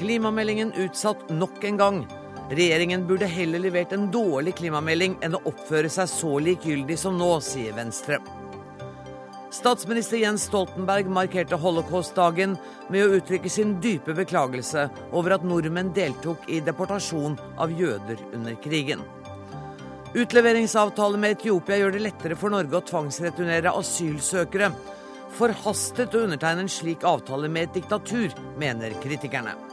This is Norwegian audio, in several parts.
Klimameldingen utsatt nok en gang. Regjeringen burde heller levert en dårlig klimamelding enn å oppføre seg så likegyldig som nå, sier Venstre. Statsminister Jens Stoltenberg markerte holocaustdagen med å uttrykke sin dype beklagelse over at nordmenn deltok i deportasjon av jøder under krigen. Utleveringsavtale med Etiopia gjør det lettere for Norge å tvangsreturnere asylsøkere. Forhastet å undertegne en slik avtale med et diktatur, mener kritikerne.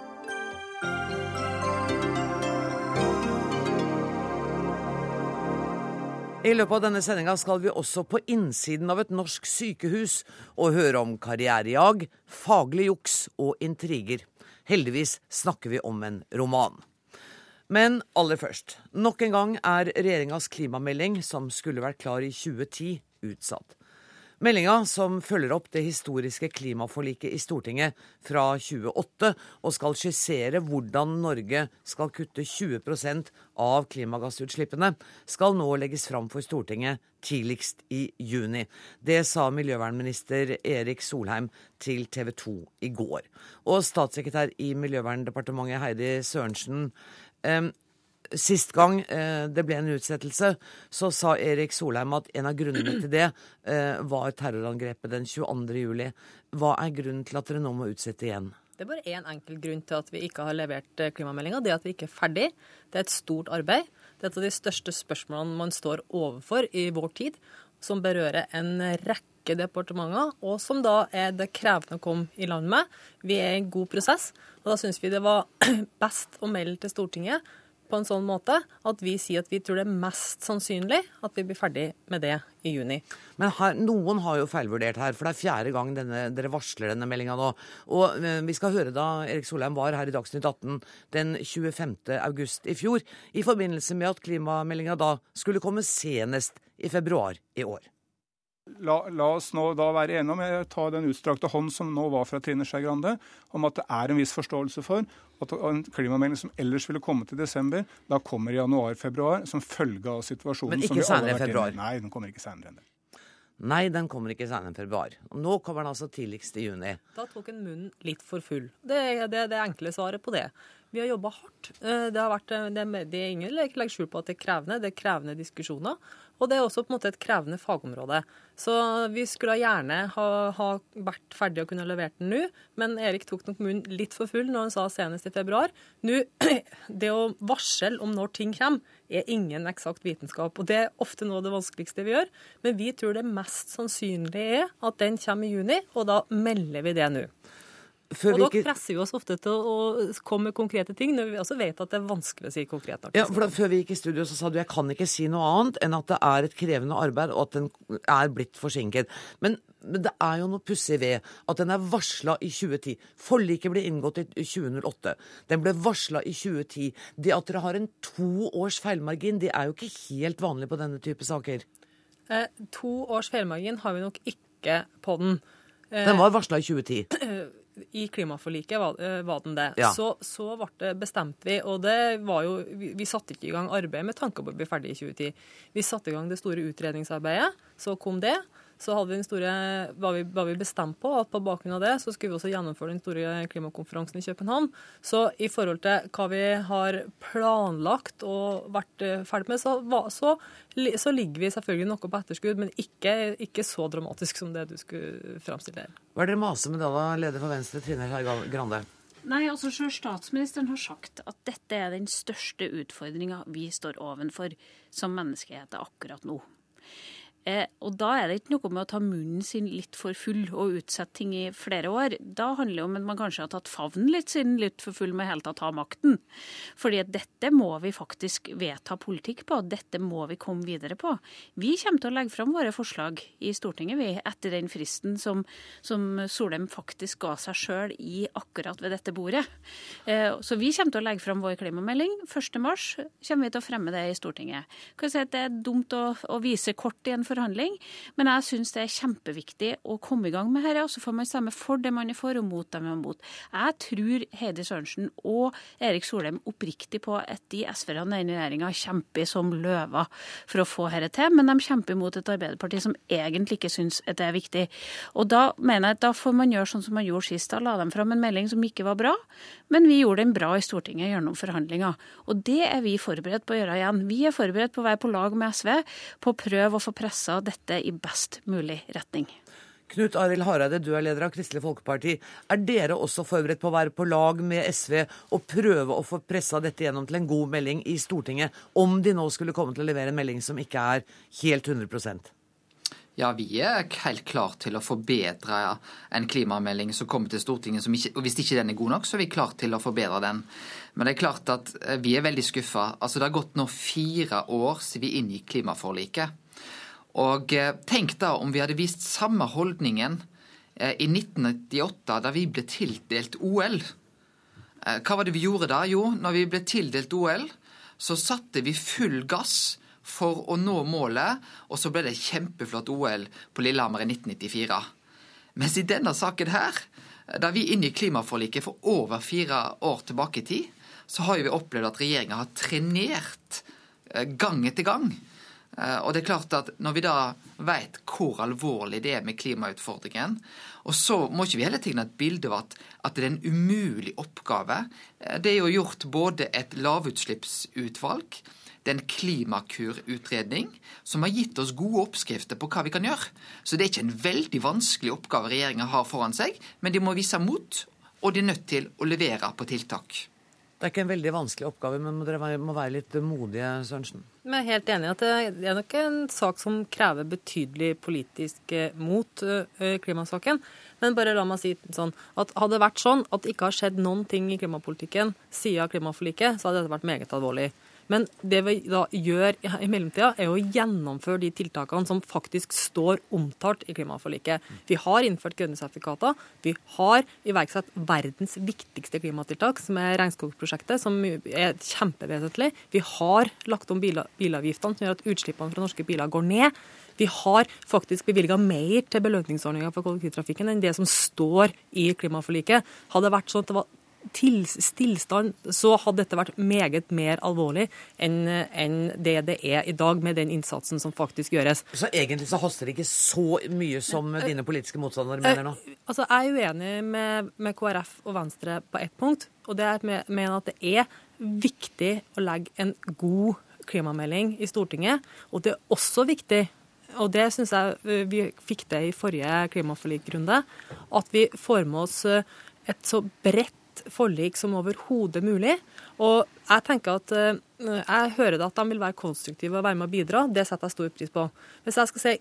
I løpet av denne sendinga skal vi også på innsiden av et norsk sykehus og høre om karrierejag, faglig juks og intriger. Heldigvis snakker vi om en roman. Men aller først. Nok en gang er regjeringas klimamelding, som skulle vært klar i 2010, utsatt. Meldinga, som følger opp det historiske klimaforliket i Stortinget fra 2008, og skal skissere hvordan Norge skal kutte 20% av klimagassutslippene, skal nå legges fram for Stortinget tidligst i juni. Det sa miljøvernminister Erik Solheim til TV 2 i går. Og statssekretær i Miljøverndepartementet Heidi Sørensen, Sist gang eh, det ble en utsettelse, så sa Erik Solheim at en av grunnene til det eh, var terrorangrepet den 22. juli. Hva er grunnen til at dere nå må utsette igjen? Det er bare én enkel grunn til at vi ikke har levert eh, klimameldinga. Det er at vi ikke er ferdig. Det er et stort arbeid. Det er et av de største spørsmålene man står overfor i vår tid, som berører en rekke departementer, og som da er det krevende å komme i land med. Vi er i en god prosess, og da syns vi det var best å melde til Stortinget på en sånn måte at vi sier at vi tror det er mest sannsynlig at vi blir ferdig med det i juni. Men her, noen har jo feilvurdert her, for det er fjerde gang denne, dere varsler denne meldinga nå. Og eh, vi skal høre da Erik Solheim var her i Dagsnytt 18 den 25. august i fjor, i forbindelse med at klimameldinga da skulle komme senest i februar i år. La, la, oss nå da være enige om å ta den utstrakte hånd som nå var fra Trine Skei Grande, om at det er en viss forståelse for at en klimamelding som ellers ville komme til desember, da kommer i januar-februar som følge av situasjonen. Men ikke senere i februar? Nei, den kommer ikke senere enn det. Nei, den kommer ikke senere enn februar. Nå kommer den altså tidligst i juni. Da tok en munnen litt for full. Det er det, det enkle svaret på det. Vi har jobba hardt. Eh, det, har vært, eh, det, det er ingen legger skjul på at det er krevende. Det er krevende diskusjoner. Og det er også på en måte et krevende fagområde. Så vi skulle gjerne ha, ha vært ferdig og kunne levert den nå, men Erik tok nok munnen litt for full når han sa senest i februar. Nå, Det å varsle om når ting kommer, er ingen eksakt vitenskap. Og det er ofte noe av det vanskeligste vi gjør. Men vi tror det mest sannsynlige er at den kommer i juni, og da melder vi det nå. Før og da presser vi oss ofte til å komme med konkrete ting, når vi også vet at det er vanskelig å si konkret. Ja, for da, Før vi gikk i studio, så sa du jeg kan ikke si noe annet enn at det er et krevende arbeid, og at den er blitt forsinket. Men, men det er jo noe pussig ved at den er varsla i 2010. Forliket ble inngått i 2008. Den ble varsla i 2010. Det at dere har en to års feilmargin, det er jo ikke helt vanlig på denne type saker. Eh, to års feilmargin har vi nok ikke på den. Eh, den var varsla i 2010. i klimaforliket var, eh, var den det. Ja. Så, så det bestemt vi, og det var jo vi, vi satte ikke i gang arbeid med tanke på å bli ferdig i 2010. Vi satte i gang det store utredningsarbeidet, så kom det så hadde vi den store, var vi, var vi, bestemt på at på bakgrunn av det så skulle vi også gjennomføre den store klimakonferansen i København. Så i forhold til hva vi har planlagt og vært eh, ferdig med, så, så, så ligger vi selvfølgelig noe på etterskudd, men ikke, ikke, så dramatisk som det du skulle framstille her. Hva er det dere maser med da, da, leder for Venstre, Trine Skei Grande? Nei, altså selv Statsministeren har sagt at dette er den største utfordringa vi står ovenfor som menneskehet akkurat nå. Eh, og da er det ikke noe med å ta munnen sin litt for full og utsette ting i flere år. Da handler det om at man kanskje har tatt favnen litt sin litt for full med helt tatt ta makten. Fordi at dette må vi faktisk vedta politikk på. Dette må vi komme videre på. Vi kommer til å legge fram våre forslag i Stortinget vi, etter den fristen som, som Solheim faktisk ga seg sjøl i akkurat ved dette bordet. Eh, så vi kommer til å legge fram vår klimamelding. 1.3 kommer vi til å fremme det i Stortinget. Kan si at Det er dumt å, å vise kort i en forhandling. Men jeg syns det er kjempeviktig å komme i gang med dette, og så får man stemme for det man er for, og mot det man er mot. Jeg tror Heidi Sørensen og Erik Solheim oppriktig på at de SV-erne i regjeringa kjemper som løver for å få dette til, men de kjemper mot et Arbeiderparti som egentlig ikke syns at det er viktig. Og da mener jeg at da får man gjøre sånn som man gjorde sist. Da la de fram en melding som ikke var bra, men vi gjorde den bra i Stortinget gjennom forhandlinger. Og det er vi forberedt på å gjøre igjen. Vi er forberedt på å være på lag med SV på å prøve å få pressa dette i best mulig retning. Knut Arild Hareide, du er leder av Kristelig Folkeparti. Er dere også forberedt på å være på lag med SV og prøve å få pressa dette gjennom til en god melding i Stortinget, om de nå skulle komme til å levere en melding som ikke er helt 100% ja, vi er helt klare til å forbedre en klimamelding som kommer til Stortinget. Ikke, og Hvis ikke den er god nok, så er vi klare til å forbedre den. Men det er klart at eh, vi er veldig skuffa. Altså, det har gått nå fire år siden vi inngikk klimaforliket. Og eh, tenk da om vi hadde vist samme holdningen eh, i 1998, da vi ble tildelt OL. Eh, hva var det vi gjorde da? Jo, når vi ble tildelt OL, så satte vi full gass for å nå målet, og så ble det kjempeflott OL på Lillehammer i 1994. Mens i denne saken her, da vi inngikk klimaforliket for over fire år tilbake i tid, så har vi opplevd at regjeringa har trenert gang etter gang og det er klart at Når vi da vet hvor alvorlig det er med klimautfordringen, og så må ikke vi heller tegne et bilde av at, at, det er en umulig oppgave. Eh, det er jo gjort både et lavutslippsutvalg, det er en klimakurutredning som har gitt oss gode oppskrifter på hva vi kan gjøre. Så det er ikke en veldig vanskelig oppgave regjeringa har foran seg, men de må vise mot, og de er nødt til å levere på tiltak. Det er ikke en veldig vanskelig oppgave, men dere må være litt modige, Sørensen? Jeg er helt enig i at det er nok en sak som krever betydelig politisk eh, mot eh, klimasaken. Men bare la meg si sånn at hadde det vært sånn at det ikke har skjedd noen ting i klimapolitikken siden klimaforliket, så hadde dette vært meget alvorlig. Men det vi da gjør i mellomtida, er å gjennomføre de tiltakene som faktisk står omtalt i klimaforliket. Vi har innført grønne sertifikater. Vi har iverksatt verdens viktigste klimatiltak, som er regnskogprosjektet, som er kjempevesentlig. Vi har lagt om bilavgiftene, som gjør at utslippene fra norske biler går ned. Vi har faktisk bevilga mer til belønningsordninga for kollektivtrafikken enn det som står i klimaforliket. Hadde det vært sånn at det var stillstand, så hadde dette vært meget mer alvorlig enn, det det er i dag, med den innsatsen som faktisk gjøres. Så egentlig så haster det ikke så mye som dine politiske motstandere mener nå? Eh, altså, Jeg er uenig med, med KrF og Venstre på ett punkt, og det er at jeg mener at det er viktig å legge en god klimamelding i Stortinget. Og det er også viktig og det syns jeg eh, vi fikk det i forrige klimaforlikrunde, at vi får med oss eh, et så bredt forlik som overhodet mulig. Og jeg tenker at eh, jeg hører at de vil være konstruktive og være med å bidra. Det setter jeg stor pris på. Hvis jeg skal si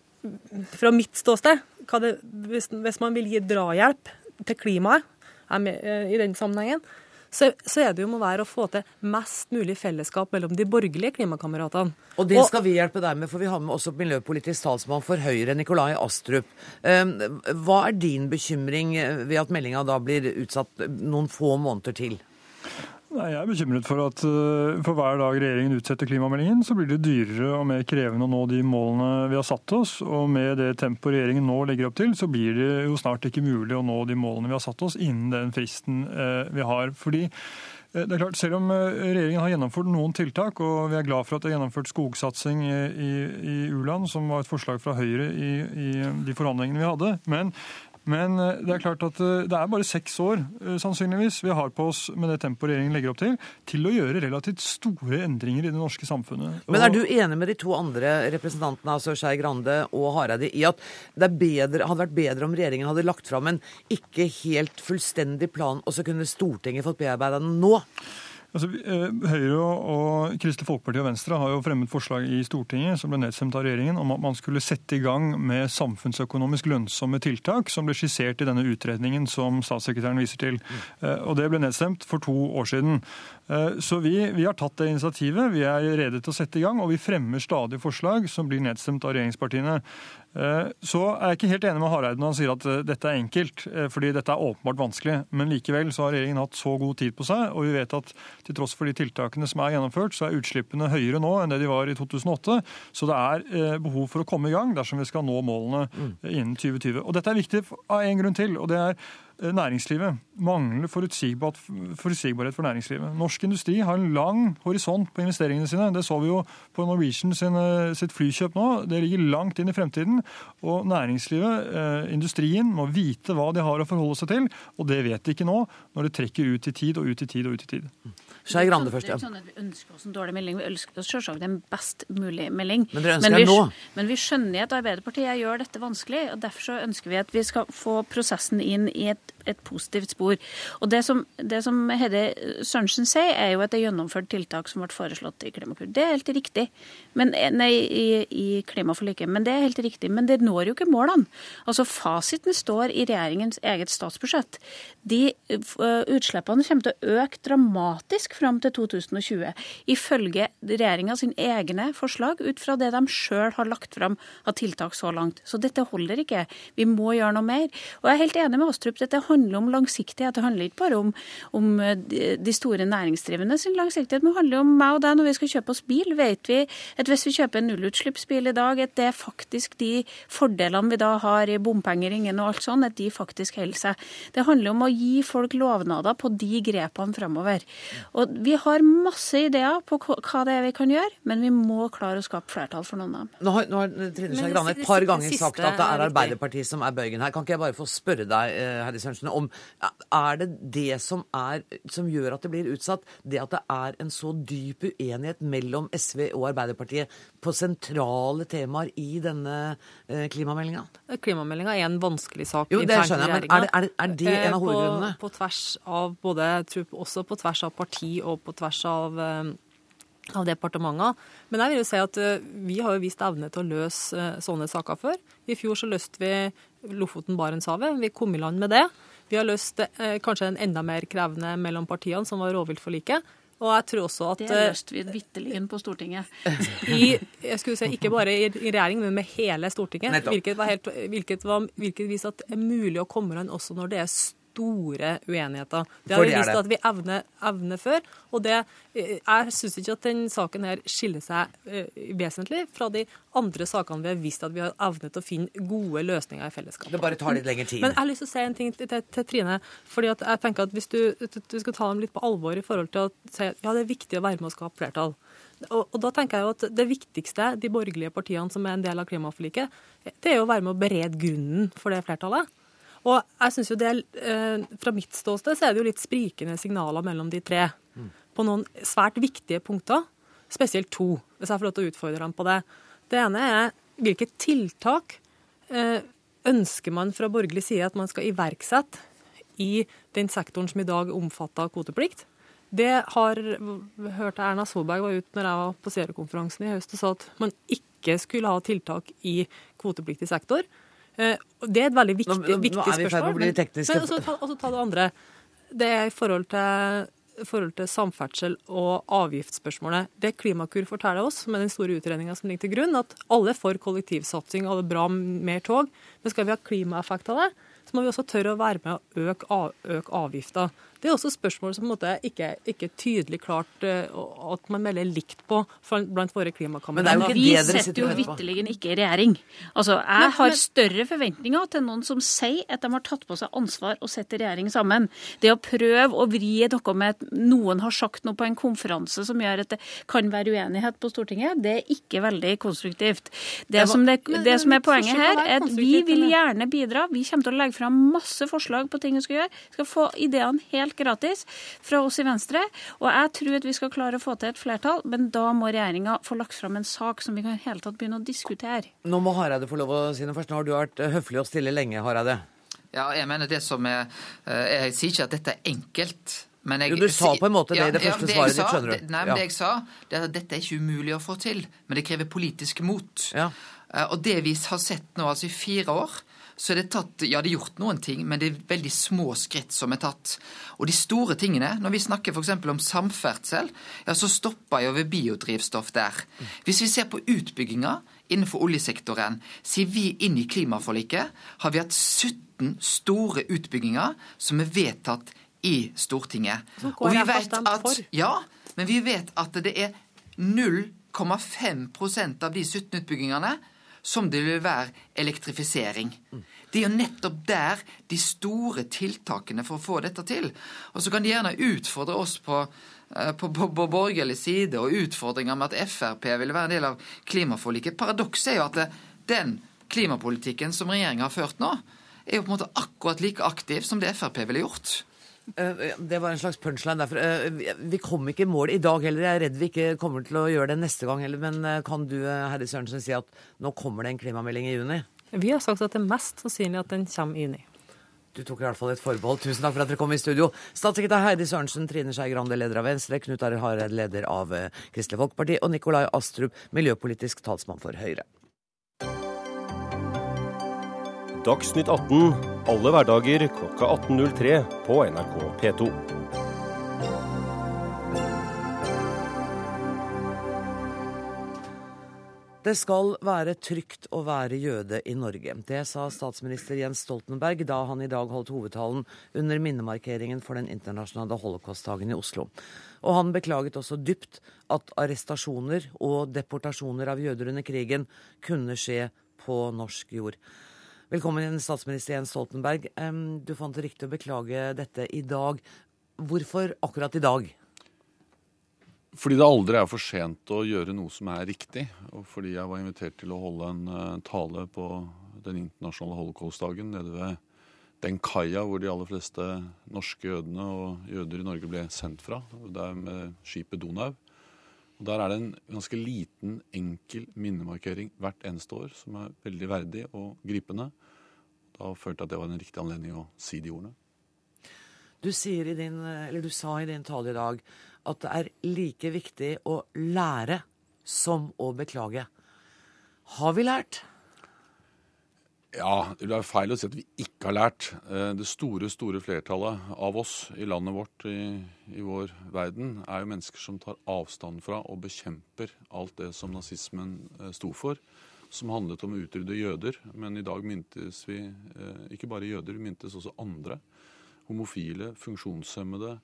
fra mitt ståsted, det, hvis, hvis, man vil gi drahjelp til klimaet eh, i den sammenhengen, så, så, er det jo må være å få til mest mulig fellesskap mellom de borgerlige klimakameratene. Og det skal vi hjelpe deg med, for vi har med også miljøpolitisk talsmann for Høyre, Nikolai Astrup. Ehm, hva er din bekymring ved at meldinga da blir utsatt noen få måneder til? Nei, Jeg er bekymret for at uh, for hver dag regjeringen utsetter klimameldingen, så blir det dyrere og mer krevende å nå de målene vi har satt oss. Og med det tempoet regjeringen nå legger opp til, så blir det jo snart ikke mulig å nå de målene vi har satt oss innen den fristen uh, vi har. Fordi uh, det er klart, Selv om regjeringen har gjennomført noen tiltak, og vi er glad for at det er gjennomført skogsatsing i, i u-land, som var et forslag fra Høyre i, i de forhandlingene vi hadde, men men eh, det er klart at eh, det er bare seks år eh, sannsynligvis vi har på oss med det tempoet regjeringen legger opp til, til å gjøre relativt store endringer i det norske samfunnet. Men er du enig med de to andre representantene, altså Skei Grande og Hareide, i at det bedre, hadde vært bedre om regjeringen hadde lagt fram en ikke helt fullstendig plan, og så kunne Stortinget fått bearbeida den nå? Altså, eh, Høyre og Kristelig Folkeparti og Venstre har jo fremmet forslag i Stortinget som ble nedstemt av regjeringen, om at man skulle sette i gang med samfunnsøkonomisk lønnsomme tiltak, som ble skissert i denne utredningen som statssekretæren viser til. Eh, og Det ble nedstemt for to år siden. Eh, så vi, vi har tatt det initiativet. Vi er rede til å sette i gang, og vi fremmer stadig forslag som blir nedstemt av regjeringspartiene. Eh, så er jeg ikke helt enig med Hareide når han sier at eh, dette er enkelt, eh, fordi dette er åpenbart vanskelig. Men likevel så har regjeringen hatt så god tid på seg, og vi vet at til tross for de tiltakene som er gjennomført, så er utslippene høyere nå enn det de var i 2008. Så det er behov for å komme i gang dersom vi skal nå målene innen 2020. Og dette er viktig av en grunn til, og det er næringslivet. Mangler forutsigbarhet for næringslivet. Norsk industri har en lang horisont på investeringene sine. Det så vi jo på Norwegian sin, sitt flykjøp nå. Det ligger langt inn i fremtiden. Og næringslivet, eh, industrien, må vite hva de har å forholde seg til. Og det vet de ikke nå, når det trekker ut i tid og ut i tid og ut i tid. Skei Grande først, ja. Det er sånn at Vi ønsker oss en dårlig melding, vi ønsker oss selvsagt en best mulig melding. Men dere ønsker men vi, nå? Men vi skjønner at Arbeiderpartiet gjør dette vanskelig. og Derfor så ønsker vi at vi skal få prosessen inn i et et positivt spor. Og Det som, det som Hedde Sørensen sier, er jo at det er gjennomført tiltak som ble foreslått i Klimakur. Det er helt riktig. Men, nei, i, i klimaforliket. Men det er helt riktig. Men det når jo ikke målene. Altså Fasiten står i regjeringens eget statsbudsjett. De uh, utslippene kommer til å øke dramatisk fram til 2020, ifølge regjeringa egne forslag, ut fra det de sjøl har lagt fram av tiltak så langt. Så dette holder ikke. Vi må gjøre noe mer. Og jeg er helt enig med Astrup. Dette handler om langsiktighet. Det handler ikke bare om, om de store næringsdrivende sin langsiktighet, men det handler om meg og deg når vi skal kjøpe oss bil. Vet vi at hvis vi kjøper en nullutslippsbil i dag, at det er faktisk de fordelene vi da har i bompengeringen og alt sånn, at de faktisk holder seg. Det handler om å gi folk lovnader på de grepene fremover. Og vi har masse ideer på hva det er vi kan gjøre, men vi må klare å skape flertall for noen av dem. Nå har, nå har Trine Skei Grande et par ganger sagt at det er Arbeiderpartiet som er bøygen her. Kan ikke jeg bare få spørre deg, Herre Heidi Sørensen, om Er det det som, er, som gjør at det blir utsatt? Det at det er en så dyp uenighet mellom SV og Arbeiderpartiet på sentrale temaer i denne eh, klimameldinga? Klimameldinga er en vanskelig sak. Jo, det skjønner jeg, men er det, er det, er det en av eh, hovedgrunnene? På, på, tvers av både, tror, også på tvers av parti og på tvers av eh, av departementene. Men jeg vil jo si at vi har jo vist evne til å løse sånne saker før. I fjor så løste vi Lofoten-Barentshavet. Vi kom i land med det. Vi har løst eh, kanskje en enda mer krevende mellom partiene, som var rovviltforliket. Og jeg tror også at Det eh, løste vi vitterlig på Stortinget. I, jeg skulle si, ikke bare i, i regjering, men med hele Stortinget. Hvilket, var helt, hvilket, var, hvilket viser at det er mulig å komme an også når det er store uenigheter. Det har vi vist at vi evner, evner før. Og det, eh, jeg syns ikke at den saken her skiller seg uh, vesentlig fra de andre sakene vi har vist at vi har evnet å finne gode løsninger i fellesskap. Det bare tar litt lengre tid. Men jeg har lyst til å si en ting til, til, til Trine. fordi at jeg tenker at Hvis du, du, skal ta dem litt på alvor i forhold til å si at ja, det er viktig å være med og skape flertall. Og, og, da tenker jeg jo at Det viktigste de borgerlige partiene som er en del av klimaforliket, det er jo å være med å berede grunnen for det flertallet. Og jeg synes jo det, eh, Fra mitt ståsted så er det jo litt sprikende signaler mellom de tre på noen svært viktige punkter. Spesielt to, hvis jeg får lov til å utfordre dem på det. Det ene er hvilke tiltak eh, ønsker man fra borgerlig side at man skal iverksette i den sektoren som i dag omfatter kvoteplikt. Det har hørt Erna Solberg var ute når jeg var på Zero-konferansen i høst og sa at man ikke skulle ha tiltak i kvotepliktig sektor. Eh, det er et veldig viktig, nå, nå, viktig spørsmål. Nå er vi i ferd med å bli tekniske. Men, men også, ta det andre. Det er i forhold til, forhold til samferdsel og avgiftsspørsmålet. Det Klimakur forteller oss, med den store utredninga som ligger til grunn, at alle er for kollektivsatsing, alle er bra mer tog. Men skal vi ha klimaeffekt av det, så må vi også tørre å være med å øke, øke avgifter. Det er også spørsmål som på en måte ikke er tydelig klart uh, at man melder likt på blant våre klimakamerater. Vi setter jo vitterlig ikke i regjering. Altså, Jeg har større forventninger til noen som sier at de har tatt på seg ansvar og setter regjering sammen. Det å prøve å vri noe med at noen har sagt noe på en konferanse som gjør at det kan være uenighet på Stortinget, det er ikke veldig konstruktivt. Det, som, det, det som er poenget her, er at vi vil gjerne bidra. Vi kommer til å legge fram masse forslag på ting vi skal gjøre. Vi skal få ideene helt helt gratis fra oss i Venstre. Og jeg tror at vi skal klare å få til et flertall, men da må regjeringa få lagt fram en sak som vi kan hele tatt begynne å diskutere. Nå må Hareide få lov å si noe først. Nå har du vært eh, høflig og stille lenge, Hareide. Ja, jeg mener det som er eh, Jeg sier ikke at dette er enkelt. Men jeg, jo, du sa på en måte det ja, i det første ja, svaret ditt, skjønner du. Nei, men ja. det jeg sa, det er at dette er ikke umulig å få til. Men det krever politisk mot. Ja. Eh, og det vi har sett nå altså i fire år, så er det tatt Ja, det er gjort noen ting, men det er veldig små skritt som er tatt. Og de store tingene, når vi snakker f.eks. om samferdsel, ja, så stopper jo ved biodrivstoff der. Hvis vi ser på utbygginga innenfor oljesektoren. sier vi inn i klimaforliket, har vi hatt 17 store utbygginger som er vedtatt i Stortinget. Og vi vet at, ja, men vi vet at det er 0,5% av de 17 utbyggingene som det vil være elektrifisering. Det er jo nettopp der de store tiltakene for å få dette til. Og så kan de gjerne utfordre oss på, eh, på, på, på borgerlig side og utfordringer med at Frp vil være en del av klimaforliket. Paradokset er jo at det, den klimapolitikken som regjeringa har ført nå, er jo på en måte akkurat like aktiv som det Frp ville gjort. Eh, Det var en slags punchline derfor. Eh, vi- kom ikke i mål i dag heller. Jeg er redd vi ikke kommer til å gjøre det neste gang heller. Men eh, kan du, Herre Sørensen, si at nå kommer det en klimamelding i juni? Vi har sagt at det er mest sannsynlig at den kommer i juni. Du tok i hvert fall et forbehold. Tusen takk for at dere kom i studio. Statssekretær Heidi Sørensen, Trine Skei Grande, leder av Venstre, Knut Arild Hareid, leder av Kristelig Folkeparti, og Nikolai Astrup, miljøpolitisk talsmann for Høyre. Dagsnytt 18 alle hverdager klokka 18.03 på NRK P2. Det skal være trygt å være jøde i Norge. Det sa statsminister Jens Stoltenberg da han i dag holdt hovedtalen under minnemarkeringen for den internasjonale holocaustdagen i Oslo. Og han beklaget også dypt at arrestasjoner og deportasjoner av jøder under krigen kunne skje på norsk jord. Velkommen igjen, statsminister Jens Stoltenberg. Du fant det riktig å beklage dette i dag. Hvorfor akkurat i dag? Fordi det aldri er for sent å gjøre noe som er riktig. Og fordi jeg var invitert til å holde en eh, tale på den internasjonale holocaustdagen nede ved den kaia hvor de aller fleste norske jødene og jøder i Norge ble sendt fra. Det er med skipet Donau. Og Der er det en ganske liten, enkel minnemarkering hvert eneste år som er veldig verdig og gripende. Da følte jeg at det var en riktig anledning å si de ordene. Du, din, du sa i din tale i dag at det er like viktig å lære som å beklage. Har vi lært? Ja, det er feil å si at vi ikke har lært. Eh, Det store, store flertallet av oss i landet vårt, i, i vår verden, er jo mennesker som tar avstand fra og bekjemper alt det som nazismen eh, sto for. Som handlet om å utrydde jøder. Men i dag myntes vi eh, ikke bare jøder, vi myntes også andre. Homofile, funksjonshemmede,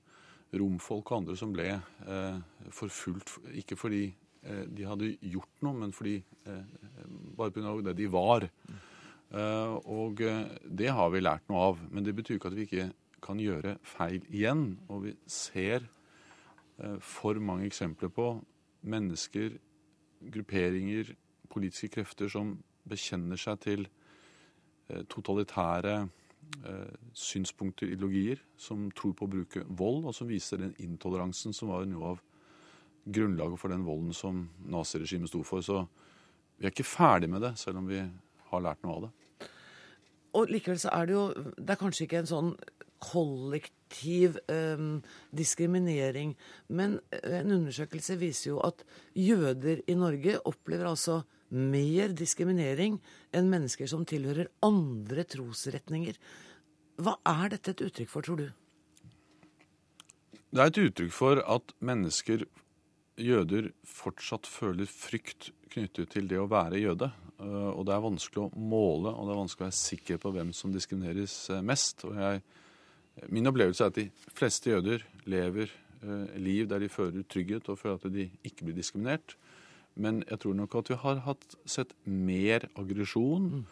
romfolk og andre som ble forfulgt. Ikke fordi de hadde gjort noe, men fordi eh, bare pga. det de var. Eh, og eh, det har vi lært noe av. Men det betyr ikke at vi ikke kan gjøre feil igjen. Og vi ser eh, for mange eksempler på mennesker, grupperinger, politiske krefter som bekjenner seg til totalitære synspunkter, ideologier, som tror på å bruke vold, og som viser den intoleransen som var noe av grunnlaget for den volden som naziregimet sto for. Så vi er ikke ferdig med det, selv om vi har lært noe av det. Og likevel så er det jo Det er kanskje ikke en sånn kollektiv em, diskriminering, men en undersøkelse viser jo at jøder i Norge opplever altså mer diskriminering enn mennesker som tilhører andre trosretninger. Hva er dette et uttrykk for, tror du? Det er et uttrykk for at mennesker, jøder, fortsatt føler frykt knyttet til det å være jøde. Eh, Og det er vanskelig å måle, og det er vanskelig å være sikker på hvem som diskrimineres eh, mest. Og jeg, min opplevelse er at de fleste jøder lever eh, liv der de føler trygghet og føler at de ikke blir diskriminert. Men jeg tror nok at vi har hatt sett mer aggresjon,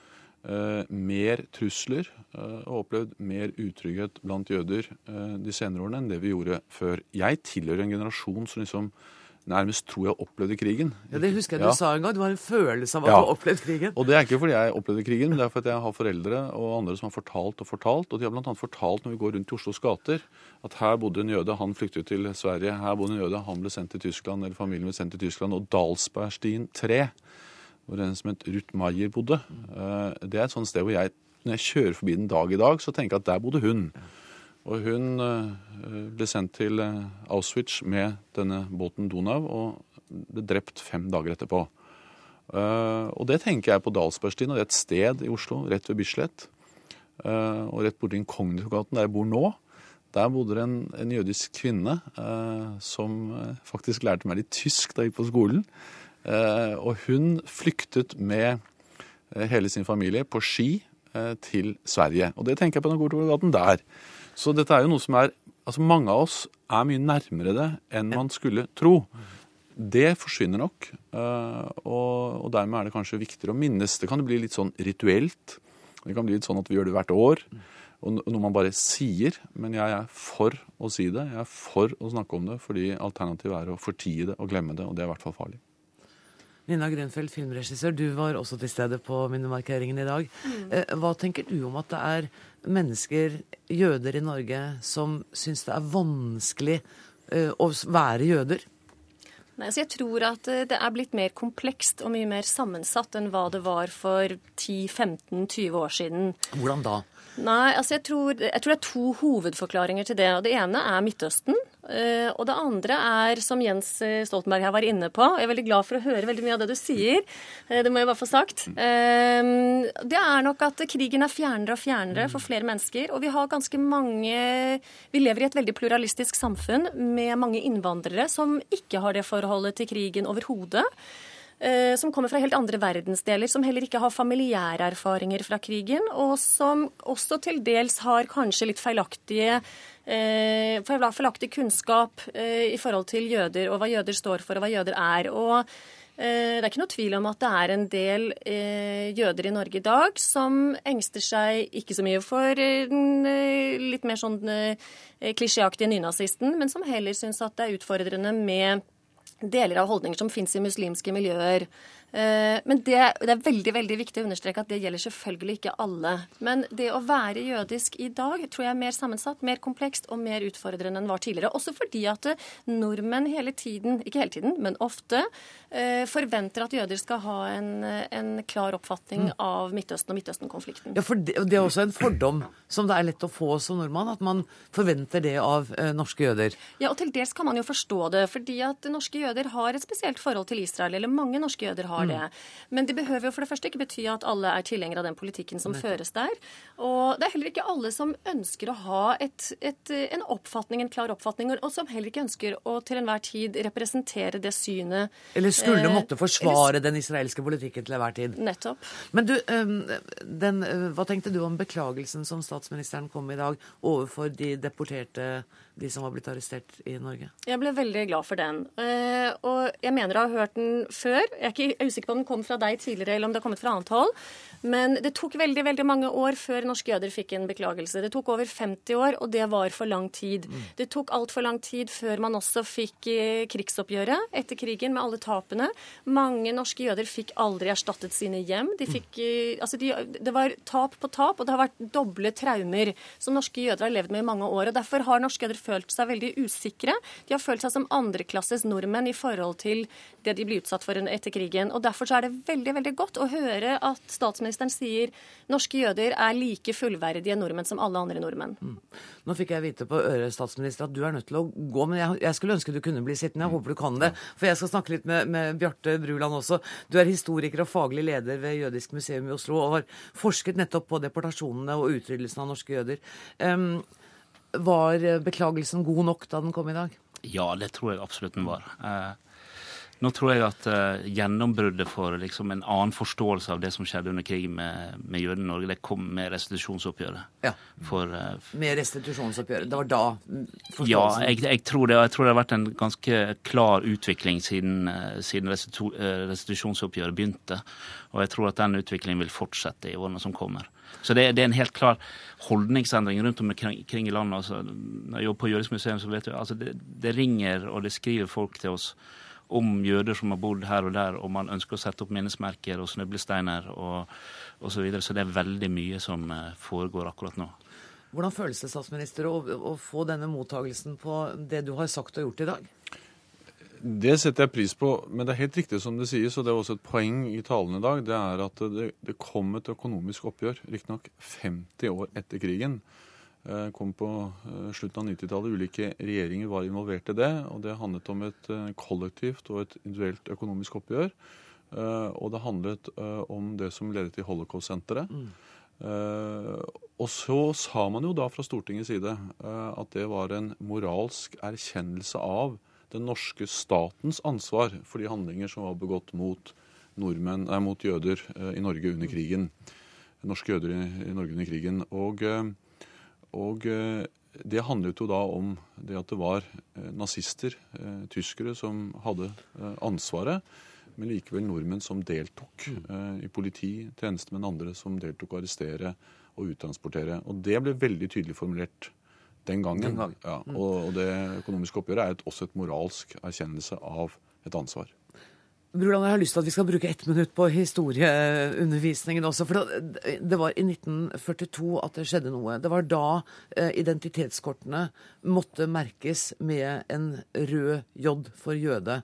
eh, mer trusler eh, og opplevd mer utrygghet blant jøder eh, de senere årene enn det vi gjorde før. Jeg tilhører en generasjon som liksom nærmest tror jeg opplevde krigen. Ja, Det husker jeg du Ja. sa en gang. Det var en følelse av at Ja. du har opplevd krigen. Og det er ikke fordi jeg opplevde krigen, men det er fordi jeg har foreldre og andre som har fortalt og fortalt. Og de har bl.a. fortalt når vi går rundt i Oslos gater, at her bodde en jøde, han flyktet til Sverige. Her bodde en jøde, han ble sendt til Tyskland, eller familien ble sendt til Tyskland. Og Dalsbergstien 3, hvor en som het Ruth Maier bodde, eh, det er et sånt sted hvor jeg, når jeg kjører forbi den dag i dag, så tenker jeg at der bodde hun. Og hun eh, ble sendt til eh, Auschwitz med denne båten Donau og ble drept fem dager etterpå. Eh, og det tenker jeg på Dalsbergstien, og det er et sted i Oslo, rett ved Bislett. og rett borti Inkognitogaten, der jeg bor nå. Der bodde det en, en jødisk kvinne som faktisk lærte meg litt tysk da jeg gikk på skolen. Og hun flyktet med hele sin familie på ski til Sverige. Og det tenker jeg på Nagorno-gaten der. Så dette er jo noe som er Altså mange av oss er mye nærmere det enn man skulle tro. Det forsvinner nok, eh, og, dermed er det kanskje viktigere å minnes. Det kan bli litt sånn rituelt. Det kan bli litt sånn at vi gjør det hvert år. Og noe man bare sier. Men jeg er for å si det. Jeg er for å snakke om det, fordi alternativet er å fortie det og glemme det, og det er i hvert fall farlig. Nina Grønfeldt, filmregissør, du var også til stede på minnemarkeringen i dag. Mm. Hva tenker du om at det er mennesker, jøder i Norge, som syns det er vanskelig eh, å være jøder? Nei, så jeg tror at eh, det er blitt mer komplekst og mye mer sammensatt enn hva det var for 10-15-20 år siden. Hvordan da? Nei, altså jeg tror, jeg tror det er to hovedforklaringer til det. og Det ene er Midtøsten. eh, Og det andre er, som Jens eh, Stoltenberg her var inne på Jeg er veldig glad for å høre veldig mye av det du sier. eh, Det må jeg bare få sagt. Det er nok at krigen er fjernere og fjernere for flere mennesker. Og vi har ganske mange Vi lever i et veldig pluralistisk samfunn med mange innvandrere som ikke har det forholdet til krigen overhodet som kommer fra helt andre verdensdeler, som heller ikke har familiære erfaringer fra krigen, og som også til dels har kanskje litt feilaktige eh, feilaktig kunnskap eh, i forhold til jøder, og hva jøder står for, og hva jøder er. Og eh, det er ikke noe tvil om at det er en del eh, jøder i Norge i dag som engster seg ikke så mye for eh, den eh, litt mer sånn eh, klisjéaktige nynazisten, men som heller syns at det er utfordrende med deler av holdninger som fins i muslimske miljøer. Eh, Men det, det er veldig veldig viktig å understreke at det gjelder selvfølgelig ikke alle. Men det å være jødisk i dag tror jeg er mer sammensatt, mer komplekst og mer utfordrende enn var tidligere. Også fordi at eh, nordmenn hele tiden, ikke hele tiden, men ofte, eh, forventer at jøder skal ha en, en klar oppfatning av Midtøsten og Midtøsten-konflikten. Ja, for det, det er også en fordom som det er lett å få som nordmann, at man forventer det av norske jøder. Ja, og til dels kan man jo forstå det, fordi at norske jøder har et spesielt forhold til Israel, eller mange norske jøder har det. Men det behøver jo for det første ikke bety at alle er tilhengere av den politikken som føres der. Og det er heller ikke alle som ønsker å ha et, et, en oppfatning, en klar oppfatning, og som heller ikke ønsker å til enhver tid representere det synet. Eller skulle eh, måtte forsvare den israelske politikken til enhver tid. Nettopp. Men du, den, øh, hva tenkte du om beklagelsen som statsministeren kom med i dag overfor de deporterte, de som var blitt arrestert i Norge? Jeg ble veldig glad for den. Eh, og jeg mener jeg har hørt den før. Jeg er ikke usikker på om den kom fra deg tidligere, eller om det har kommet fra annet hold. Men det tok veldig veldig mange år før norske jøder fikk en beklagelse. Det tok over 50 år, og det var for lang tid. Det tok altfor lang tid før man også fikk eh, krigsoppgjøret etter krigen, med alle tapene. Mange norske jøder fikk aldri erstattet sine hjem. De fikk, mm. altså de, det var tap på tap, og det har vært doble traumer som norske jøder har levd med i mange år. og Derfor har norske jøder følt seg veldig usikre. De har følt seg som andreklasses nordmenn i forhold til det de blir utsatt for etter krigen. og Derfor så er det veldig veldig godt å høre at statsministeren sier norske jøder er like fullverdige nordmenn som alle andre nordmenn. Nå fikk jeg vite på øret, statsminister, at du er nødt til å gå, men jeg, jeg skulle ønske du kunne bli sittende. Jeg håper du kan det. For jeg skal snakke litt med, med Bjarte Bruland også. Du er historiker og faglig leder ved Jødisk museum i Oslo, og har forsket nettopp på deportasjonene og utryddelsen av norske jøder. Um, var beklagelsen god nok da den kom i dag? Ja, det tror jeg absolutt den var. Eh, nå tror jeg at uh, gjennombruddet for liksom, en annen forståelse av det som skjedde under krigen med, med jødene i Norge, det kom med restitusjonsoppgjøret. Ja. For, uh, Med restitusjonsoppgjøret. Det var da forståelsen ja, jeg, jeg, tror det, jeg tror det har vært en ganske klar utvikling siden, uh, siden restitu, restitusjonsoppgjøret begynte. Og jeg tror at den utviklingen vil fortsette i årene som kommer. Så det, det er en helt klar holdningsendring rundt omkring i landet. Altså, når jeg jobber på Jødisk museum, så vet du, altså det, det ringer og det skriver folk til oss om jøder som har bodd her og der, og man ønsker å sette opp minnesmerker og snublesteiner og osv. Så, videre. så det er veldig mye som eh, foregår akkurat nå. Hvordan føles det, statsminister, å, å få denne mottagelsen på det du har sagt og gjort i dag? Det setter jeg pris på, men det er helt riktig som det sies, og det er også et poeng i talen i dag, det er at det, det kom et økonomisk oppgjør, riktignok 50 år etter krigen. Eh, kom på eh, slutten av 90-tallet. Ulike regjeringer var involvert i det. og Det handlet om et eh, kollektivt og et individuelt økonomisk oppgjør. Og det handlet om det som ledet til Holocaust-senteret. Mm. og så sa man jo da fra Stortingets side at det var en moralsk erkjennelse av den norske statens ansvar for de handlinger som var begått mot, nordmenn, nei, mot jøder i Norge under krigen. Norske jøder i, i Norge under krigen. Og, eh, og eh, det handlet jo da om det at det var eh, nazister, eh, tyskere, som hadde ansvaret. Men likevel nordmenn som deltok i politi, tjenestemenn andre som deltok å arrestere og uttransportere. Og det ble veldig tydelig formulert den gangen. Den gangen. Ja, og, og det økonomiske oppgjøret er et, også et moralsk erkjennelse av et ansvar. Bruland, jeg har lyst til at vi skal bruke ett minutt på historieundervisningen også. For det, var i 1942 at det skjedde noe. Det var da eh, identitetskortene måtte merkes med en rød J for jøde.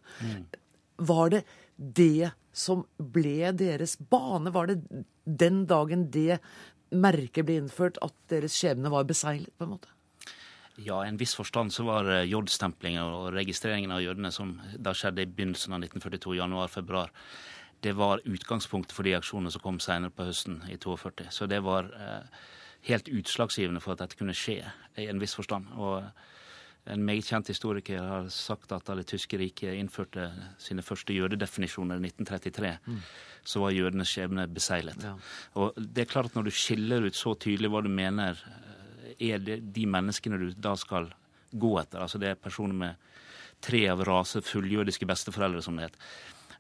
Var det det som ble deres bane? Var det den dagen det merket ble innført, at deres skjebne var beseglet, på en måte? Ja, i en viss forstand så var jodstemplinga og registreringen av jødene som da skjedde i begynnelsen av 1942, januar-februar, det var utgangspunktet for de aksjonene som kom senere på høsten i 42. Så det var eh, helt utslagsgivende for at dette kunne skje, i en viss forstand. Og en meget kjent historiker har sagt at da det tyske riket innførte sine første jødedefinisjoner i 1933, så var jødenes skjebne beseglet. Ja. Og det er klart at når du skiller ut så tydelig hva du mener er det de menneskene du da skal gå etter. Altså det er personer med tre av rase fulljødiske besteforeldre, som det het.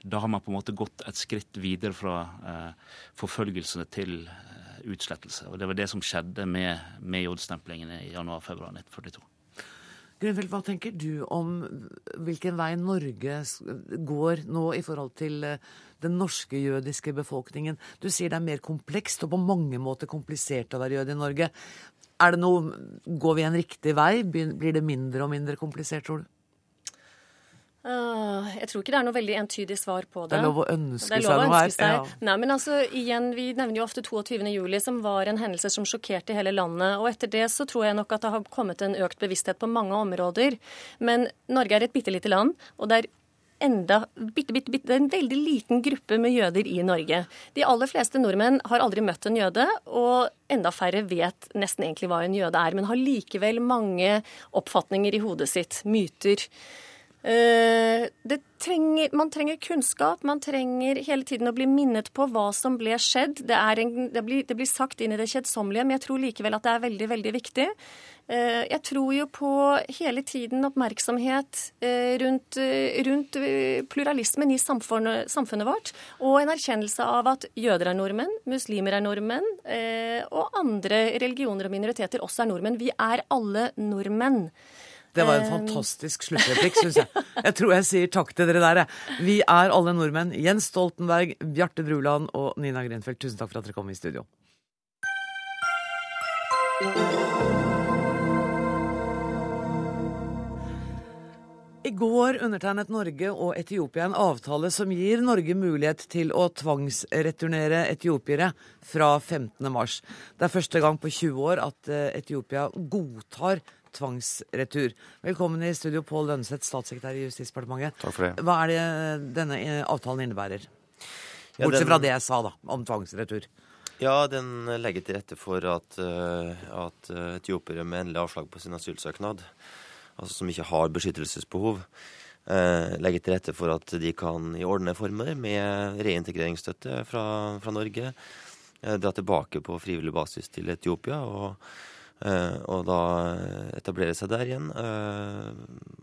Da har man på en måte gått et skritt videre fra eh, forfølgelsene til eh, utslettelse. Og det var det som skjedde med, med J-stemplingen i januar-februar 1942. Grønfeldt, hva tenker du om hvilken vei Norge går nå i forhold til eh, den norske jødiske befolkningen? Du sier det er mer komplekst og på mange måter komplisert å være jøde i Norge. Er det noe, Går vi en riktig vei? Blir det mindre og mindre komplisert, tror du? Ah, jeg tror ikke det er noe veldig entydig svar på det. Det er lov å ønske Det er seg lov å noe her. seg. Ja. Nei, men altså, igjen, Vi nevner jo ofte 22. juli, som var en hendelse som sjokkerte hele landet. og Etter det så tror jeg nok at det har kommet en økt bevissthet på mange områder. Men Norge er et bitte lite land, og det er enda bitte, bitte, bitte, en veldig liten gruppe med jøder i Norge. De aller fleste nordmenn har aldri møtt en jøde, og enda færre vet nesten egentlig hva en jøde er, men har likevel mange oppfatninger i hodet sitt, myter. Eh, trenger, man trenger kunnskap, man trenger hele tiden å bli minnet på hva som ble skjedd. Det, en, det, blir, det blir sagt inn i det kjedsommelige, men jeg tror likevel at det er veldig, veldig viktig. Eh, Jeg tror jo på hele tiden oppmerksomhet eh, rundt, rundt pluralismen i samfunnet, samfunnet vårt, og en erkjennelse av at jøder er nordmenn, muslimer er nordmenn, og andre religioner og minoriteter også er nordmenn. Vi er alle nordmenn. Det var en fantastisk sluttreplikk, syns jeg. Jeg tror jeg sier takk til dere der, jeg. Vi er alle nordmenn. Jens Stoltenberg, Bjarte Bruland og Nina Grenfeldt, tusen takk for at dere kom i studio. I går undertegnet Norge og Etiopia en avtale som gir Norge mulighet til å tvangsreturnere etiopiere fra 15. mars. Det er første gang på 20 år at eh, Etiopia godtar tvangsretur. Velkommen i studio, Pål Lønseth, statssekretær i Justisdepartementet. Takk for det. Hva er det denne eh, avtalen innebærer? Ja, Bortsett den- fra det jeg sa da, om tvangsretur. Ja, den legger til rette for at, eh, at eh, etiopiere med endelig avslag på sin asylsøknad, altså som ikke har beskyttelsesbehov, eh, legger til rette for at de kan i ordnede former med reintegreringsstøtte fra, fra Norge eh, dra tilbake på frivillig basis til Etiopia og, eh, og da etablere seg der igjen. Eh,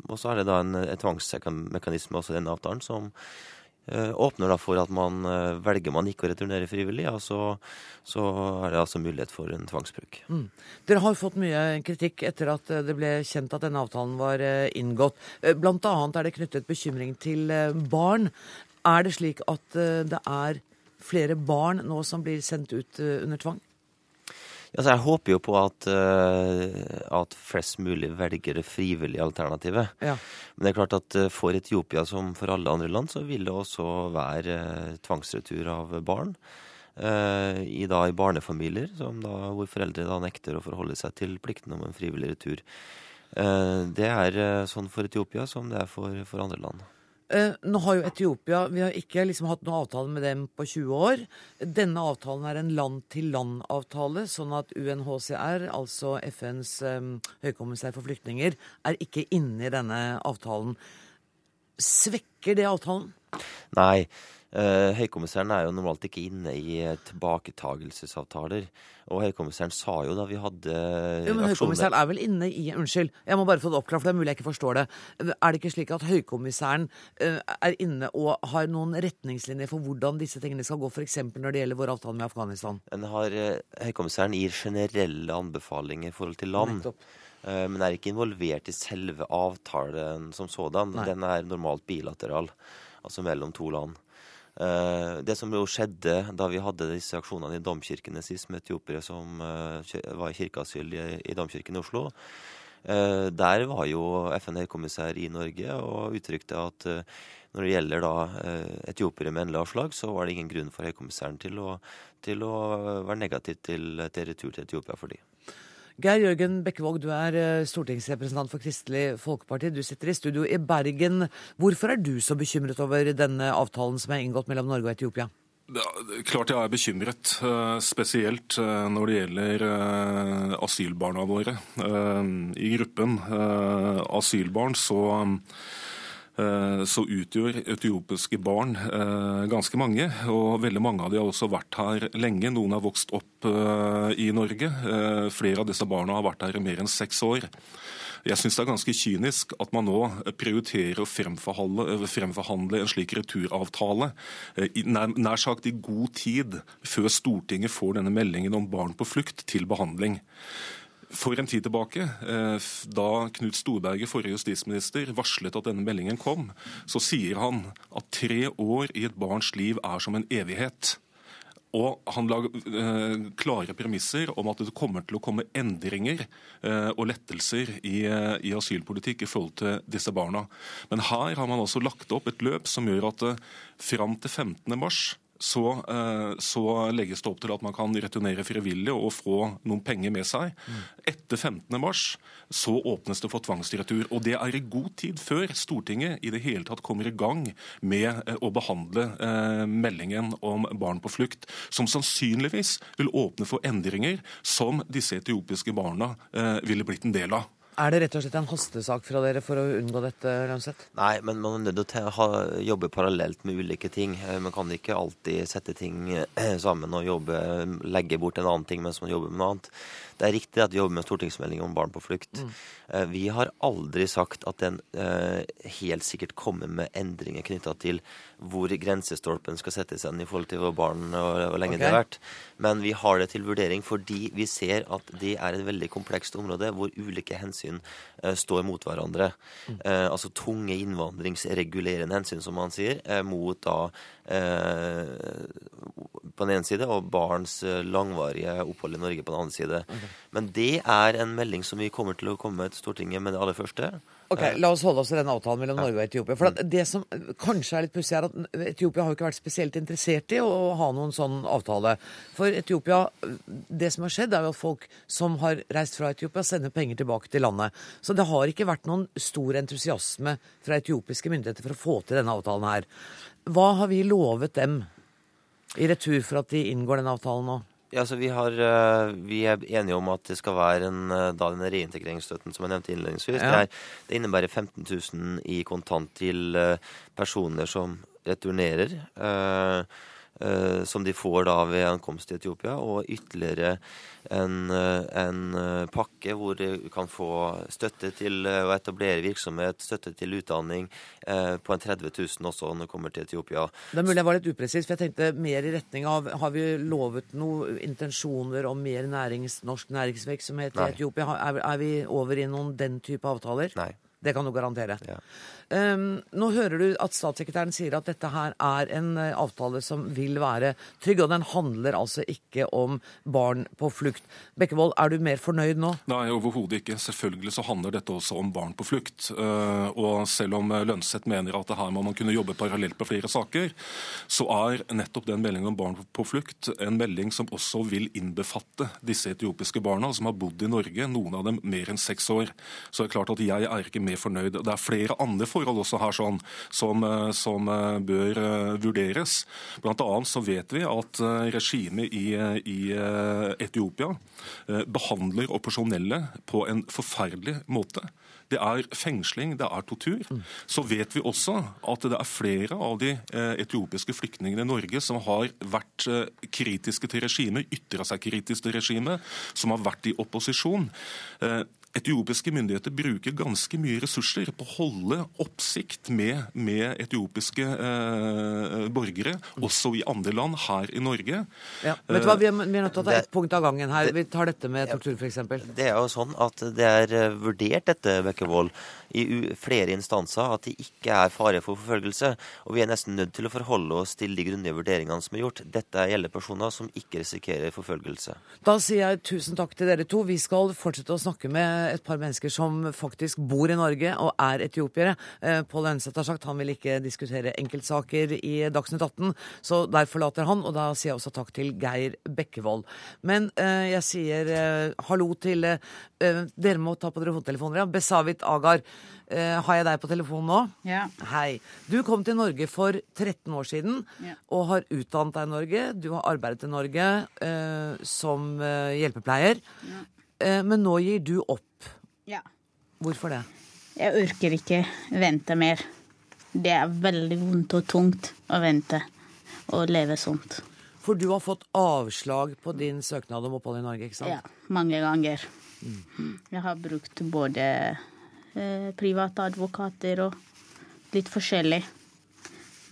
og så er det da en, en tvangsmekanisme også i denne avtalen som eh, åpner da for at man eh, velger man ikke å returnere frivillig, ja, så, så er det altså mulighet for en tvangsbruk. Mm. Dere har fått mye kritikk etter at eh, det ble kjent at denne avtalen var eh, inngått. Eh, Blant annet er det knyttet bekymring til eh, barn. Er det slik at eh, det er flere barn nå som blir sendt ut eh, under tvang? Altså, jeg håper jo på at, uh, at flest mulig velger det frivillige alternativet. Ja. Men det er klart at eh, for Etiopia som for alle andre land, så vil det også være uh, tvangsretur av barn. Uh, I, da, I barnefamilier som da, hvor foreldre da nekter å forholde seg til plikten om en frivillig retur. Det er sånn for Etiopia som det er for, for andre land. Eh, Nå har jo Etiopia Vi har ikke liksom hatt noen avtale med dem på 20 år. Denne avtalen er en land-til-land-avtale, sånn at UNHCR, altså FNs eh, høykommissær for flyktninger, er ikke inne i denne avtalen. Svekker det avtalen? Nei. Uh, høykommissæren er jo normalt ikke inne i tilbaketagelsesavtaler. Og høykommissæren sa jo da vi hadde jo, men Høykommissæren er vel inne i Unnskyld, jeg må bare få det oppklart, for det er mulig jeg ikke forstår det. Er det ikke slik at høykommissæren er inne og har noen retningslinjer for hvordan disse tingene skal gå, f.eks. når det gjelder vår avtale med Afghanistan? Har, høykommissæren gir generelle anbefalinger i forhold til land. Nettopp. Men er ikke involvert i selve avtalen som sådan. Nei. Den er normalt bilateral, altså mellom to land. Eh, det som jo skjedde da vi hadde disse aksjonene i domkirkene sist, med etiopiere som eh, var i kirkeasyl i domkirken i Oslo, eh, der var jo FN-høykommissær i Norge og uttrykte at når det gjelder da etiopiere med endelig avslag, så var det ingen grunn for høykommissæren til å, til å være negativ til, til retur til Etiopia for dem. Geir Jørgen Bekkevåg, du er eh, stortingsrepresentant for Kristelig Folkeparti. Du sitter i studio i Bergen. Hvorfor er du så bekymret over denne avtalen som er inngått mellom Norge og Etiopia? Ja, klart jeg er bekymret, eh, spesielt eh, når det gjelder asylbarna våre. I gruppen asylbarn så så utgjør etiopiske barn eh, ganske mange. Og veldig mange av de har også vært her lenge. Noen har vokst opp eh, i Norge. Flere av disse barna har vært her i mer enn seks år. Jeg syns det er ganske kynisk at man nå prioriterer å fremforhandle, en slik returavtale nær sagt i god tid før Stortinget får denne meldingen om barn på flukt til behandling. For en tid tilbake, eh, da Knut Storberget, forrige justisminister, varslet at denne meldingen kom, så sier han at tre år i et barns liv er som en evighet. Og han la eh, klare premisser om at det kommer til å komme endringer eh, og lettelser i, i, asylpolitikk i forhold til disse barna. Men her har man altså lagt opp et løp som gjør at eh, fram til 15. mars så, eh, så, legges det opp til at man kan returnere frivillig og få noen penger med seg. Etter 15. mars så åpnes det for tvangsretur. Og det er i god tid før Stortinget i det hele tatt kommer i gang med eh, å behandle eh, meldingen om barn på flukt, som sannsynligvis vil åpne for endringer som disse etiopiske barna ville blitt en del av. Er det rett og slett en hastesak fra dere for å unngå dette? Lønseth? Nei, men man er nødt til å jobbe parallelt med ulike ting. Eh, man kan ikke alltid sette ting eh, sammen og jobbe, legge bort en annen ting mens man jobber med noe annet. Det er riktig at vi jobber med stortingsmelding om barn på flukt. Mm. Eh, vi har aldri sagt at den helt sikkert kommer med endringer knytta til hvor grensestolpen skal settes igjen i forhold til hvor barn og hvor lenge okay. det har vært. Men vi har det til vurdering fordi vi ser at det er et veldig komplekst område hvor ulike hensyn uh, står mot hverandre. Mm. Altså tunge innvandringsregulerende hensyn, som man sier, mot da på den ene side, og barns langvarige opphold i Norge på den andre side. Okay. Men det er en melding som vi kommer til å komme til Stortinget med det aller første. Ok, La oss holde oss til den avtalen mellom Norge og Etiopia. For Det som kanskje er litt pussig, er at Etiopia har jo ikke vært spesielt interessert i å ha noen sånn avtale. For Etiopia, Det som har skjedd, er jo at folk som har reist fra Etiopia, sender penger tilbake til landet. Så det har ikke vært noen stor entusiasme fra etiopiske myndigheter for å få til denne avtalen her. Hva har vi lovet dem i retur for at de inngår den avtalen nå? Ja, så vi, har, eh, vi, er enige om at det skal være en, eh, da denne reintegreringsstøtten som jeg nevnte innledningsvis. Ja. Det, er, det, innebærer 15 000 i kontant til eh, personer som returnerer. Uh, som de får da ved ankomst til Etiopia, og ytterligere en, eh, en, eh, pakke hvor de kan få støtte til eh, å etablere virksomhet, støtte til utdanning på en 30 000 også når det kommer til Etiopia. Det er mulig jeg var litt upresis, for jeg tenkte mer i retning av Har vi lovet noen intensjoner om mer nærings, norsk næringsvirksomhet i Etiopia? Er, er vi over i noen den type avtaler? Nei. Det kan du garantere. Ja. Um, nå hører du at statssekretæren sier at dette her er en uh, avtale som vil være trygg, og den handler altså ikke om barn på flukt. Bekkevold, er du mer fornøyd nå? Nei, overhodet ikke. Selvfølgelig så handler dette også om barn på flukt. Uh, og selv om Lønseth mener at det her må man kunne jobbe parallelt på flere saker, så er nettopp den meldingen om barn på flukt en melding som også vil innbefatte disse etiopiske barna som har bodd i Norge, noen av dem mer enn seks år. Så det er klart at jeg er ikke mer fornøyd. Det er flere andre forhold forhold også her sånn, som, eh, som eh, bør eh, vurderes. Blant annet så vet vi at regimet i, i Etiopia behandler operasjonelle på en forferdelig måte. det er fengsling, det er tortur. Så vet vi også at det er flere av de etiopiske flyktningene i Norge som har vært kritiske til regimet, ytra seg kritisk til regimet, som har vært i opposisjon. Etiopiske myndigheter bruker ganske mye ressurser på å holde oppsikt med, med etiopiske eh, borgere, også i andre land, her i Norge. Ja, vet du hva, Vi er, vi er nødt til å ta ett punkt av gangen her. Vi tar dette med tortur, f.eks. Det er jo sånn at det er eh, vurdert dette, Bekkevold, i flere instanser at det ikke er fare for forfølgelse. Og vi er nesten nødt til å forholde oss til de grundige vurderingene som er gjort. Dette gjelder personer som ikke risikerer forfølgelse. Da sier jeg tusen takk til dere to. Vi skal fortsette å snakke med et par mennesker som faktisk bor i Norge og er etiopiere. Eh, Pål Ønseth har sagt han vil ikke diskutere enkeltsaker i Dagsnytt 18, så der forlater han. Og da sier jeg også takk til Geir Bekkevold. Men eh, jeg sier eh, hallo til Dere må ta på dere hodetelefoner. Ja. Besavit Agar, eh, har jeg deg på telefonen nå? Ja. Hei. Du kom til Norge for 13 år siden Ja. og har utdannet deg i Norge. Du har arbeidet i Norge eh, som eh, hjelpepleier. Ja. men nå gir du opp. Ja. Hvorfor det? Jeg orker ikke vente mer. Det er veldig vondt og tungt å vente og leve sånt. For du har fått avslag på din søknad om opphold i Norge, ikke sant? Ja, mange ganger. Jeg har brukt både eh, private advokater og litt forskjellig.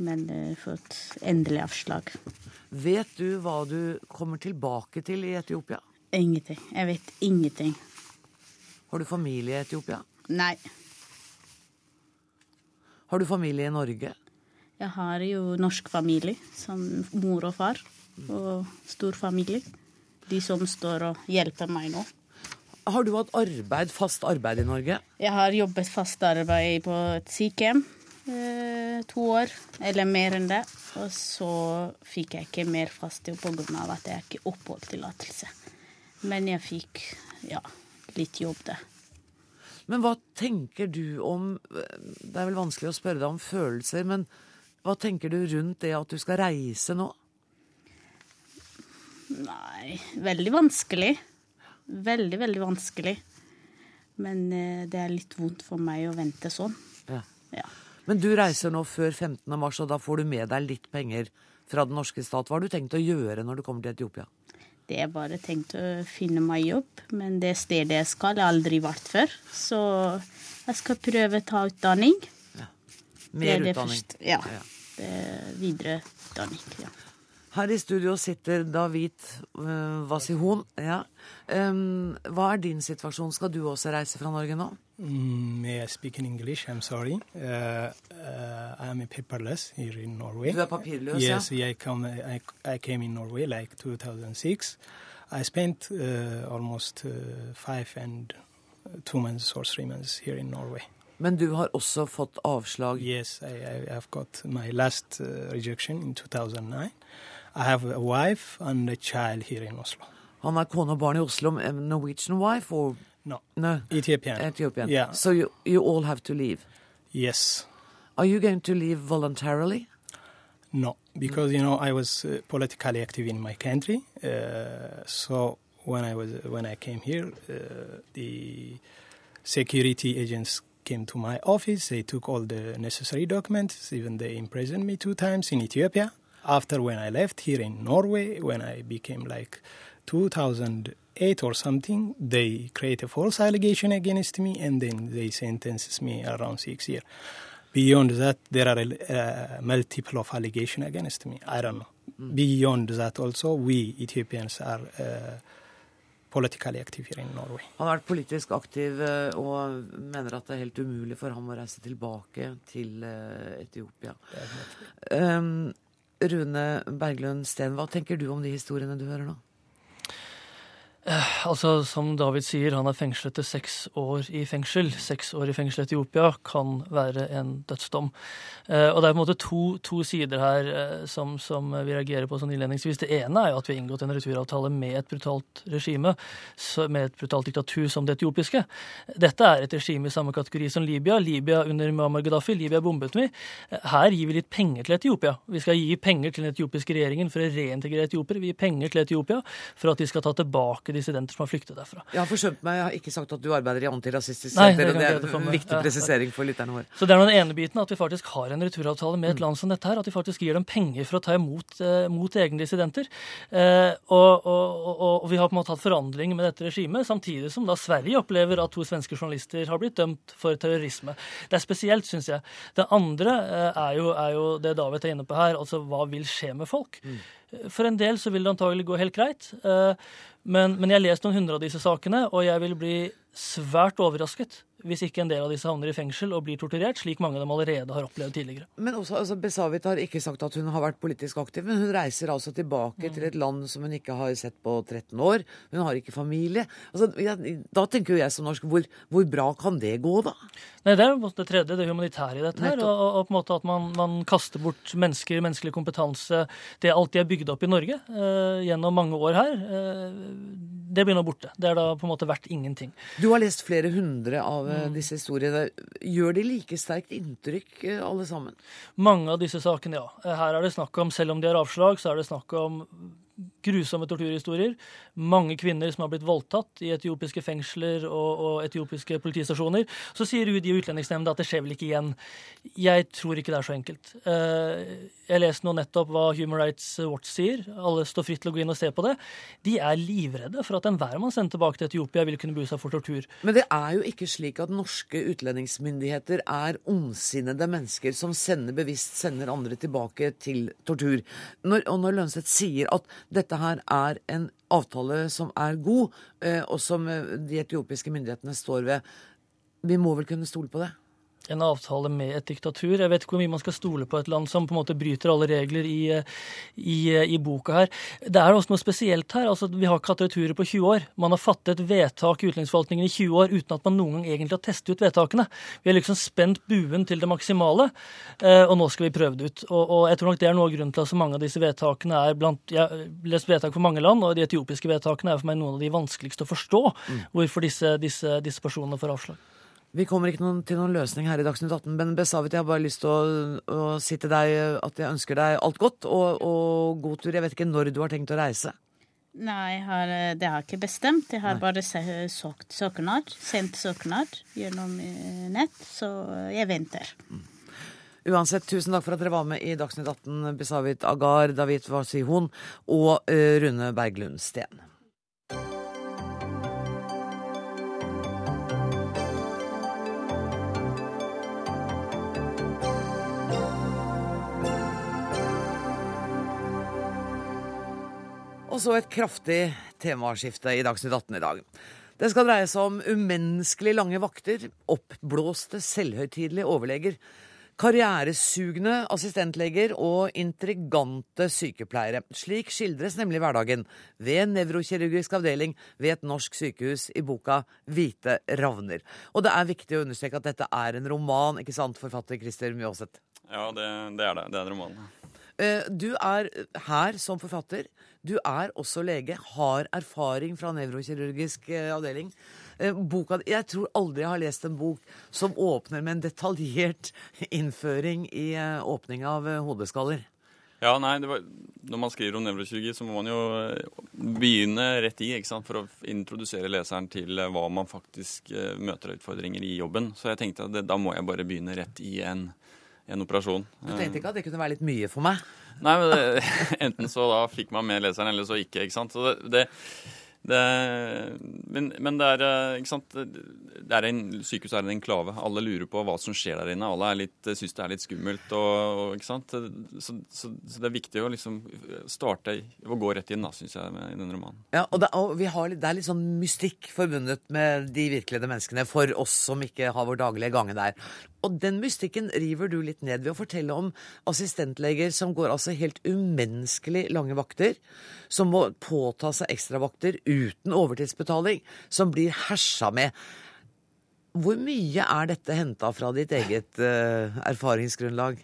Men eh, fått endelig avslag. Vet du hva du kommer tilbake til i Etiopia? Ingenting. Jeg vet ingenting. Har du familie i Etiopia? Nei. Har du familie i Norge? Jeg har jo norsk familie, som mor og far, og stor familie. De som står og hjelper meg nå. Har du hatt arbeid, fast arbeid i Norge? Jeg har jobbet fast arbeid på et sykehjem eh, to år, eller mer enn det. Og så fikk jeg ikke mer fast jobb pga. at jeg ikke oppholdstillatelse. Men jeg fikk ja, litt jobb der. Men hva tenker du om Det er vel vanskelig å spørre deg om følelser, men hva tenker du rundt det at du skal reise nå? Nei, veldig vanskelig. Veldig, veldig vanskelig. Men eh, det er litt vondt for meg å vente sånn. Ja. Ja. Men du reiser nå før 15. mars, og da får du med deg litt penger fra den norske stat. Hva har du tenkt å gjøre når du kommer til Etiopia? Det er bare tenkt å finne meg jobb, men det stedet jeg skal, har jeg aldri vært før. Så jeg skal prøve å ta utdanning. Mer Det det utdanning. Ja. Er videre utdanning. Ja. Her i studio sitter David uh, Vasihon. Ja. Um, hva er din situasjon? Skal du også reise fra Norge nå? Mm, may I speak in English? I'm sorry. Uh, uh, I'm a paperless here in Norway. Du er papirløs, ja. yes, I, come, I, I came in Norway like 2006. I spent uh, almost uh, five and two months or three months here in Norway. Men du har også fått avslag? Yes, I, I, I've got my last uh, rejection in 2009. I have a wife and a child here in Oslo. Han har kone og barn i Oslo. A Norwegian wife or No. No. Ethiopian. Ethiopian. Yeah. So you, you all have to leave? Yes. Are you going to leave voluntarily? No, because you know I was uh, politically active in my country. Uh, so when I was when I came here, uh, the security agents came to my office. They took all the necessary documents. Even they imprisoned me two times in Ethiopia. After when I left here in Norway, when I became like 2008 or something, they create a false allegation against me, and then they sentences me around six years. Beyond that, there are uh, multiple of allegation against me. I don't know. Beyond that, also, we Ethiopians are uh, politically active here in Norway. Han har vært politisk aktiv eh, og mener at det er helt umulig for ham å reise tilbake til eh, Etiopia. Um, Rune Berglund Steen, hva tenker du om de historiene du hører nå? Eh, Altså, Som David sier, han er fengslet til seks år i fengsel. Seks år i fengsel i Etiopia kan være en dødsdom. Eh, og Det er på en måte to, to sider her eh, som, som vi reagerer på sånn innledningsvis. Det ene er jo at vi har inngått en returavtale med et brutalt regime, med et brutalt diktatur som det etiopiske. Dette er et regime i samme kategori som Libya. Libya under Muammar Gaddafi. Libya bombet vi. Her gir vi litt penger til Etiopia. Vi skal gi penger til den etiopiske regjeringen for å reintegrere etioper. Vi gir penger til Etiopia for at de skal ta tilbake politiske dissidenter som har flyktet derfra. Jeg har forsømt meg, jeg har ikke sagt at du arbeider i Antirasistisk Senter. det Det er en viktig presisering for lytterne våre. Så det er den ene biten, at vi faktisk har en returavtale med et land som dette her. At vi faktisk gir dem penger for å ta imot eh, mot egne dissidenter. Eh, og, og, og, og vi har på en måte hatt forandring med dette regimet, samtidig som da Sverige opplever at to svenske journalister har blitt dømt for terrorisme. Det er spesielt, syns jeg. Det andre eh, er, jo, er jo det David er inne på her, altså hva vil skje med folk? For en del så vil det antagelig gå helt greit. eh, Men, men jeg har lest noen hundre av disse sakene, og jeg vil bli svært overrasket hvis ikke en del av disse havner i fengsel og blir torturert, slik mange av dem allerede har opplevd tidligere. Men også, altså, Besavit har ikke sagt at hun har vært politisk aktiv, men hun reiser altså tilbake Mm. til et land som hun ikke har sett på 13 år. Hun har ikke familie. Altså, ja, da tenker jo jeg som norsk, hvor, hvor bra kan det gå, da? Nei, Det er det tredje, det humanitære i dette. her, og, og på en måte At man, man kaster bort mennesker, menneskelig kompetanse, det alt de er bygd opp i Norge eh, gjennom mange år her, eh, det blir nå borte. Det er da på en måte verdt ingenting. Du har lest flere hundre av eh, Mm. disse historiene. Gjør de like sterkt inntrykk, eh, alle sammen? Mange av disse sakene, ja. Eh, Her er det snakk om, selv om de har avslag, så er det snakk om grusomme torturhistorier. Mange kvinner som har blitt voldtatt i etiopiske fengsler og, og etiopiske politistasjoner. Så sier UDI og Utlendingsnemnda at det skjer vel ikke igjen. Jeg tror ikke det er så enkelt. Eh, Jeg leste nå nettopp hva Human Rights Watch sier. Alle står fritt til å gå inn og se på det. De er livredde for at enhver man sender tilbake til Etiopia, vil kunne bli utsatt for tortur. Men det er jo ikke slik at norske utlendingsmyndigheter er ondsinnede mennesker som sender bevisst sender andre tilbake til tortur. Når, og når Lønseth sier at dette her er en avtale som er god, eh, og som eh, de etiopiske myndighetene står ved, vi må vel kunne stole på det? En avtale med et diktatur. Jeg vet ikke hvor mye man skal stole på et land som på en måte bryter alle regler i, i, i boka her. Det er også noe spesielt her. altså Vi har ikke hatt returer på 20 år. Man har fattet vedtak i utlendingsforvaltningen i 20 år uten at man noen gang egentlig har testet ut vedtakene. Vi har liksom spent buen til det maksimale, eh, og nå skal vi prøve det ut. Og, og jeg tror nok det er noe av grunnen til at så mange av disse vedtakene er blant Jeg har lest vedtak for mange land, og de etiopiske vedtakene er for meg noen av de vanskeligste å forstå hvorfor disse, disse, disse personene får avslag. Vi kommer ikke noen, til noen løsning her i Dagsnytt 18, men Besavit, jeg har bare lyst til å, å si til deg at jeg ønsker deg alt godt og, og god tur. Jeg vet ikke når du har tenkt å reise. Nei, har, det har jeg ikke bestemt. Jeg har bare søkt søknad, sendt søknad gjennom eh, nett, så jeg venter. Uansett, tusen takk for at dere var med i Dagsnytt 18, Besavit Agar, David Wasihon og eh, Rune Berglund Steen. Så et kraftig temaskifte i Dagsnytt 18 i dag. Det skal dreie seg om umenneskelig lange vakter, oppblåste, selvhøytidelige overleger, karrieresugne assistentleger og intrigante sykepleiere. Slik skildres nemlig hverdagen ved nevrokirurgisk avdeling ved et norsk sykehus i boka 'Hvite ravner'. Og det er viktig å understreke at dette er en roman, ikke sant, forfatter Christer Mjåseth? Ja, det, det er det. Det er en roman. Eh, Du er her som forfatter. Du er også lege, har erfaring fra nevrokirurgisk eh, avdeling. Eh, Boka, jeg tror aldri jeg har lest en bok som åpner med en detaljert innføring i åpning av hodeskaller. Ja, nei, var, Når man skriver om nevrokirurgi, så må man jo begynne rett i ikke sant, for å introdusere leseren til hva man faktisk møter av utfordringer i jobben. Så jeg tenkte at det, da må jeg bare begynne rett i en, en operasjon. Du tenkte ikke at det kunne være litt mye for meg? Nei, men det, enten så da fikk man med leseren, eller så ikke. ikke sant? Så det, det, det men, men det er eh, ikke sant? Det er en, Sykehuset er en enklave. Alle lurer på hva som skjer der inne. Alle er litt, syns det er litt skummelt. Og, og, ikke sant? Så, så, så det er viktig å liksom starte å gå rett inn, da, syns jeg, med, i denne romanen. Ja, og, det, og vi har, det er litt sånn mystikk forbundet med de virkelige menneskene for oss som ikke har vår daglige gange der. Og den mystikken river du litt ned ved å fortelle om assistentleger som går altså helt umenneskelig lange vakter, som må påta seg ekstravakter uten overtidsbetaling, som blir hersa med. Hvor mye er dette henta fra ditt eget uh, erfaringsgrunnlag?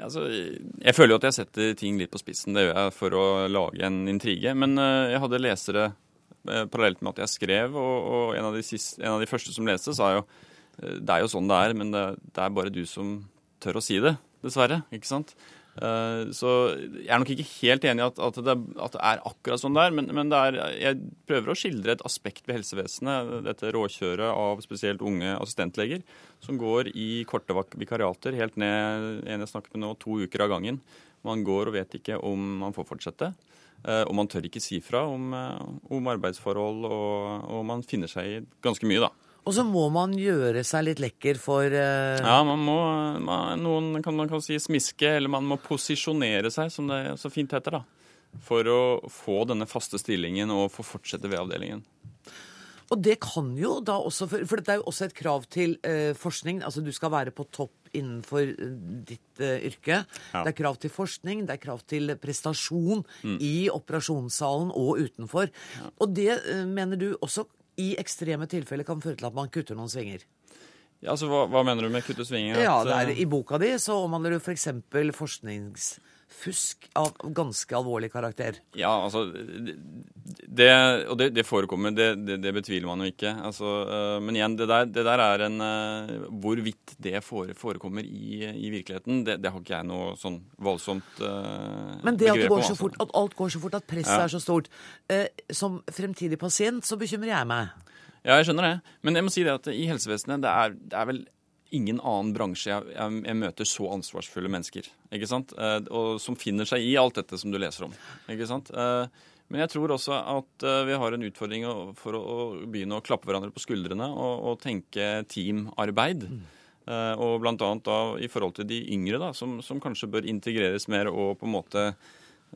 Altså, jeg føler jo at jeg setter ting litt på spissen. Det gjør jeg for å lage en intrige. Men uh, jeg hadde lesere uh, parallelt med at jeg skrev, og, og en, av siste, en av de første som leste, sa jo det er jo sånn det er, men det, det er bare du som tør å si det, dessverre. ikke sant? Eh, Så jeg er nok ikke helt enig i at, at, det, at det er akkurat sånn der, men, men det er, jeg prøver å skildre et aspekt ved helsevesenet, dette råkjøret av spesielt unge assistentleger, som går i korte vikariater, helt ned en jeg snakker med nå, to uker av gangen. Man går og vet ikke om man får fortsette. eh, Og man tør ikke si fra om, eh, om arbeidsforhold, og, og man finner seg i ganske mye, da. Og så må man gjøre seg litt lekker for uh... Ja, man må man, Noen kan man kan si smiske, eller man må posisjonere seg, som det så fint heter, da. For å få denne faste stillingen og få fortsette ved avdelingen. Og det kan jo da også For, for dette er jo også et krav til uh, forskning. Altså du skal være på topp innenfor eh, ditt uh, yrke. Ja. Det er krav til forskning, det er krav til prestasjon Mm. i operasjonssalen og utenfor. Og det uh, mener du også i ekstreme tilfeller kan føre til at man kutter noen svinger. Ja, altså, hva, hva mener du med kutte svinger? Ja, der, er, eh, I boka di så omhandler du f.eks. forskningsfusk av ganske alvorlig karakter. Ja, altså det, Og det, det forekommer, det, det, det betviler man jo ikke. Altså, eh, men igjen, det der, det der er en eh, Hvorvidt det forekommer i, i virkeligheten, det, har ikke jeg noe sånn voldsomt uh, Men det at, så altså. fort, at alt går så fort, at presset Ja. er så stort uh, Som fremtidig pasient så bekymrer jeg meg. Ja, jeg skjønner det. Men jeg må si det at i helsevesenet det er, det er vel ingen annen bransje jeg, jeg, jeg møter så ansvarsfulle mennesker. ikke sant? Eh, og som finner seg i alt dette som du leser om. ikke sant? Eh, men jeg tror også at eh, vi har en utfordring for å, begynne å klappe hverandre på skuldrene og, og tenke teamarbeid. Eh, og annet i forhold til de yngre, da, som, som kanskje bør integreres mer og på en måte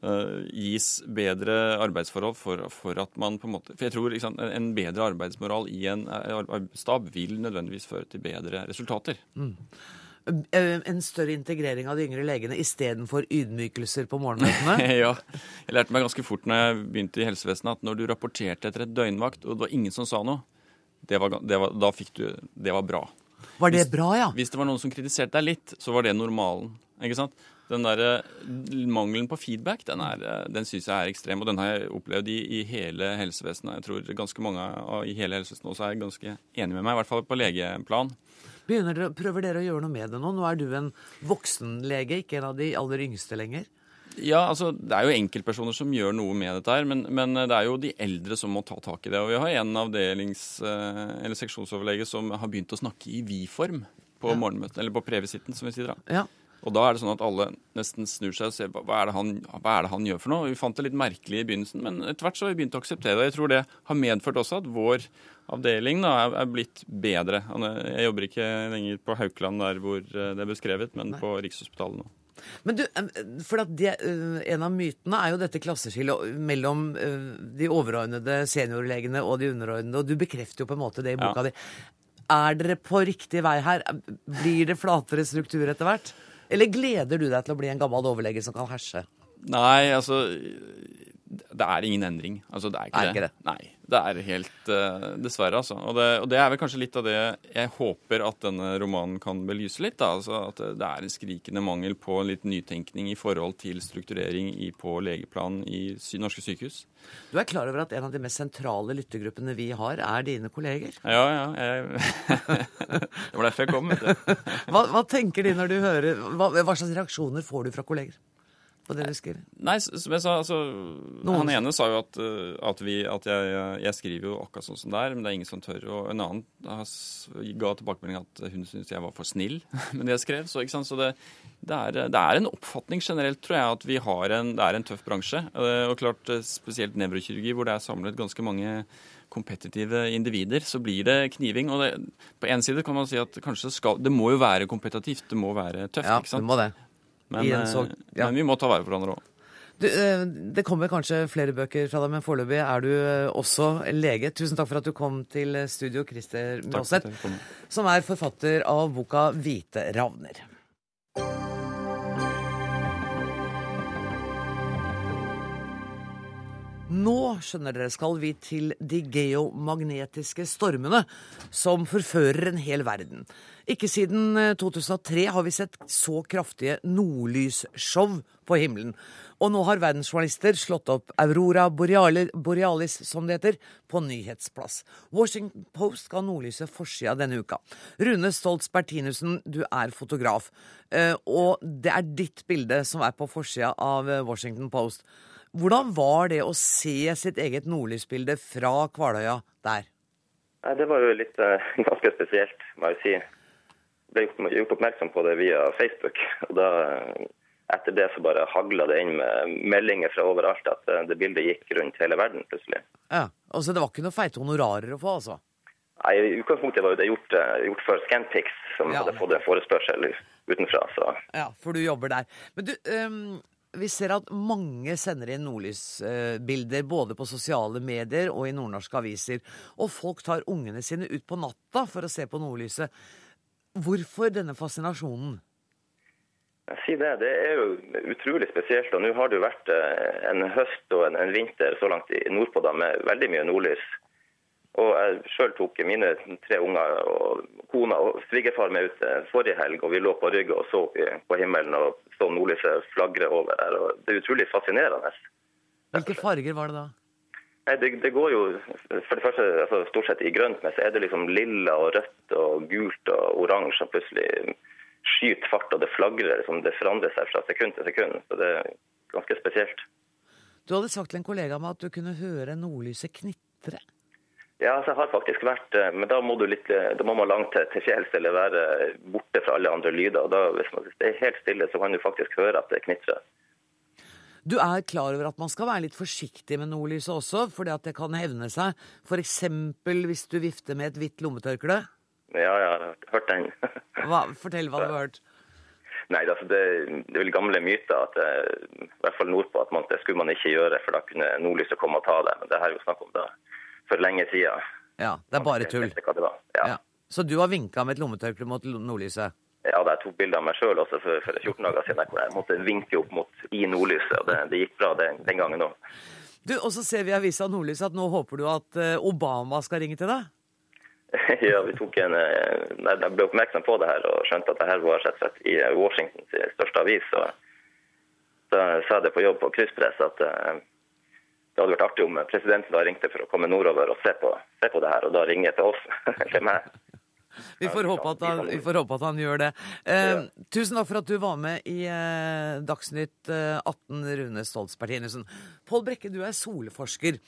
gis bedre arbeidsforhold for, for at man på en måte For jeg tror liksom, en- en bedre arbeidsmoral i en eh, arbeidsstab vil nødvendigvis føre til bedre resultater. Mm. Eh, En større integrering av de yngre legene istedenfor ydmykelser på morgenmøtene. ja. Jeg lærte meg ganske fort når jeg begynte i helsevesenet at når du rapporterte etter et døgnvakt, og det var ingen som sa noe, det var, det var, da fikk du Det var bra. Var det Hvis- bra, ja? Hvis det var noen som kritiserte deg litt, så var det normalen. Ikke sant? Den der mangelen på feedback, den, er, eh, den syns jeg er ekstrem. Og den har jeg opplevd i, i hele helsevesenet. Jeg tror ganske mange i hele helsevesenet også er ganske enige med meg, i hvert fall på legeplan. Begynner dere, prøver dere å gjøre noe med det nå? Nå er du en voksenlege, ikke en av de aller yngste lenger. Ja, altså Det er jo enkeltpersoner som gjør noe med dette, her, men, men det er jo de eldre som må ta tak i det. Og Vi har en avdelings- eh, eller seksjonsoverlege som har begynt å snakke i vi-form på Ja. på previsitten, som vi sier da. Ja. Og da er det sånn at alle nesten snur seg og ser hva hva er, det han, er det han gjør for noe. Vi fant det litt merkelig i begynnelsen, men etter hvert så har vi begynt å akseptere det. Jeg tror det har medført også at vår avdeling da er, blitt bedre. Jeg jobber ikke lenger på Haukeland der hvor eh, det er beskrevet, men på Rikshospitalet nå. Men du, eh, for at det, eh, En av mytene er jo dette klasseskillet mellom de overordnede seniorlegene og de underordnede, og du bekrefter jo på en måte det i boka Ja. di. Er dere på riktig vei her? Blir det flatere struktur etter hvert? Eller gleder du deg til å bli en gammel overlege som kan herse? Nei, altså Det er ingen endring. Altså, det er ikke, Er ikke det. Nei. Det er helt uh, Dessverre, altså. Og det, og det er vel kanskje litt av det jeg håper at denne romanen kan belyse litt. Da. Altså at det er en skrikende mangel på litt nytenkning i forhold til strukturering i, på legeplan i sy norske sykehus. Du er klar over at en av de mest sentrale lyttergruppene vi har, er dine kolleger? Ja, ja. Jeg, det var derfor jeg kom. vet du. Hva, hva tenker de når du hører hva, hva slags reaksjoner får du fra kolleger på det du skriver? Nei, som jeg sa, altså Han ene sa jo at, uh, at, vi, at jeg, jeg skriver jo akkurat sånn som det er, men det er ingen som tør. Og en annen ga tilbakemelding at hun syntes jeg var for snill med det jeg skrev. Så, så det, det, er, det er en oppfatning generelt, tror jeg, at vi har en, det er en tøff bransje. Uh, Og klart uh, spesielt nevrokirurgi, hvor det er samlet ganske mange kompetitive individer, så blir det kniving. Og det, på en side kan man si at kanskje skal, det må jo være kompetitivt, det må være tøft. Ja, ikke sant? det må det. Men, så- eh, ja. men vi må ta vare på hverandre òg. Du, eh, det kommer kanskje flere bøker fra deg, men foreløpig er du eh, også lege. Tusen takk for at du kom til studio, Christer kom. som er forfatter av boka 'Hvite ravner'. Nå, skjønner dere, skal vi til de geomagnetiske stormene som forfører en hel verden. Ikke siden 2003 har vi sett så kraftige nordlysshow på himmelen. Og nå har verdensjournalister slått opp Aurora Borealis, som det heter, på nyhetsplass. Washington Post ga nordlyset forsida denne uka. Rune Stoltz Bertinussen, du er fotograf. Og det er ditt bilde som er på forsida av Washington Post. Hvordan var det å se sitt eget nordlysbilde fra Kvaløya der? Det var jo litt ganske spesielt, må jeg si. Jeg ble gjort, gjort oppmerksom på det via Facebook. og da etter det så bare hagla det inn med meldinger fra overalt at det bildet gikk rundt hele verden plutselig. Ja, altså Det var ikke noe feite honorarer å få, altså? Nei, I utgangspunktet var jo det gjort, gjort for Scanpix, som ja. hadde fått en forespørsel utenfra. så... Ja, for du jobber der. Men du, um, vi ser at mange sender inn nordlysbilder både på sosiale medier og i nordnorske aviser. Og folk tar ungene sine ut på natta for å se på nordlyset. Hvorfor denne fascinasjonen? Jeg sier det. Det er jo utrolig spesielt. og Nå har det jo vært en høst og en, en vinter så langt nordpå da, med veldig mye nordlys. Og Jeg sjøl tok mine tre unger og kona og svigerfar med ut forrige helg. og Vi lå på rygg og så på himmelen og så nordlyset flagre over der. og Det er utrolig fascinerende. Hvilke farger var det da? Nei, det, det, går jo for det første altså, stort sett i grønt, men så er det liksom lilla og rødt og gult og oransje som plutselig skyter fart, og det flagrer. Liksom, det forandrer seg fra sekund til sekund. Så det er ganske spesielt. Du hadde sagt til en kollega av meg at du kunne høre nordlyset knitre. Ja, altså, jeg har faktisk vært Men da må, litt, da må man langt til, til fjells eller være borte fra alle andre lyder. og da, Hvis man, hvis det er helt stille, så kan du faktisk høre at det knitrer. Du er klar over at man skal være litt forsiktig med nordlyset også, fordi at det kan hevne seg? F.eks. hvis du vifter med et hvitt lommetørkle? Ja, jeg har hørt den. hva, fortell hva du har hørt. Nei, altså det, det er vel gamle myter, at det, i hvert fall nordpå, at man, det skulle man ikke gjøre, for da kunne nordlyset komme og ta det. Men det her er jo snakk om det for lenge siden. Ja, det er bare tull. Ja. Ja. Så du har vinka med et lommetørkle mot nordlyset? Ja, det er to bilder av meg sjøl også for, for 14 dager siden hvor jeg måtte vinke opp mot i nordlyset. og Det, det gikk bra den, den gangen òg. Du, Og så ser vi i avisa Nordlyset at nå håper du at Obama skal ringe til deg? ja, vi tok en, jeg ble oppmerksom på det her og skjønte at det her var rett og slett i Washingtons største avis. og Da sa jeg det på jobb på krysspress at det hadde vært artig om presidenten da ringte for å komme nordover og se på, se på det her, og da ringe til oss. til meg. Vi får, håpe at han, vi får håpe at han gjør det. Eh, tusen takk for at du var med i eh, Dagsnytt eh, 18, Rune Stoltz Bertinussen. Pål Brekke, du er solforsker.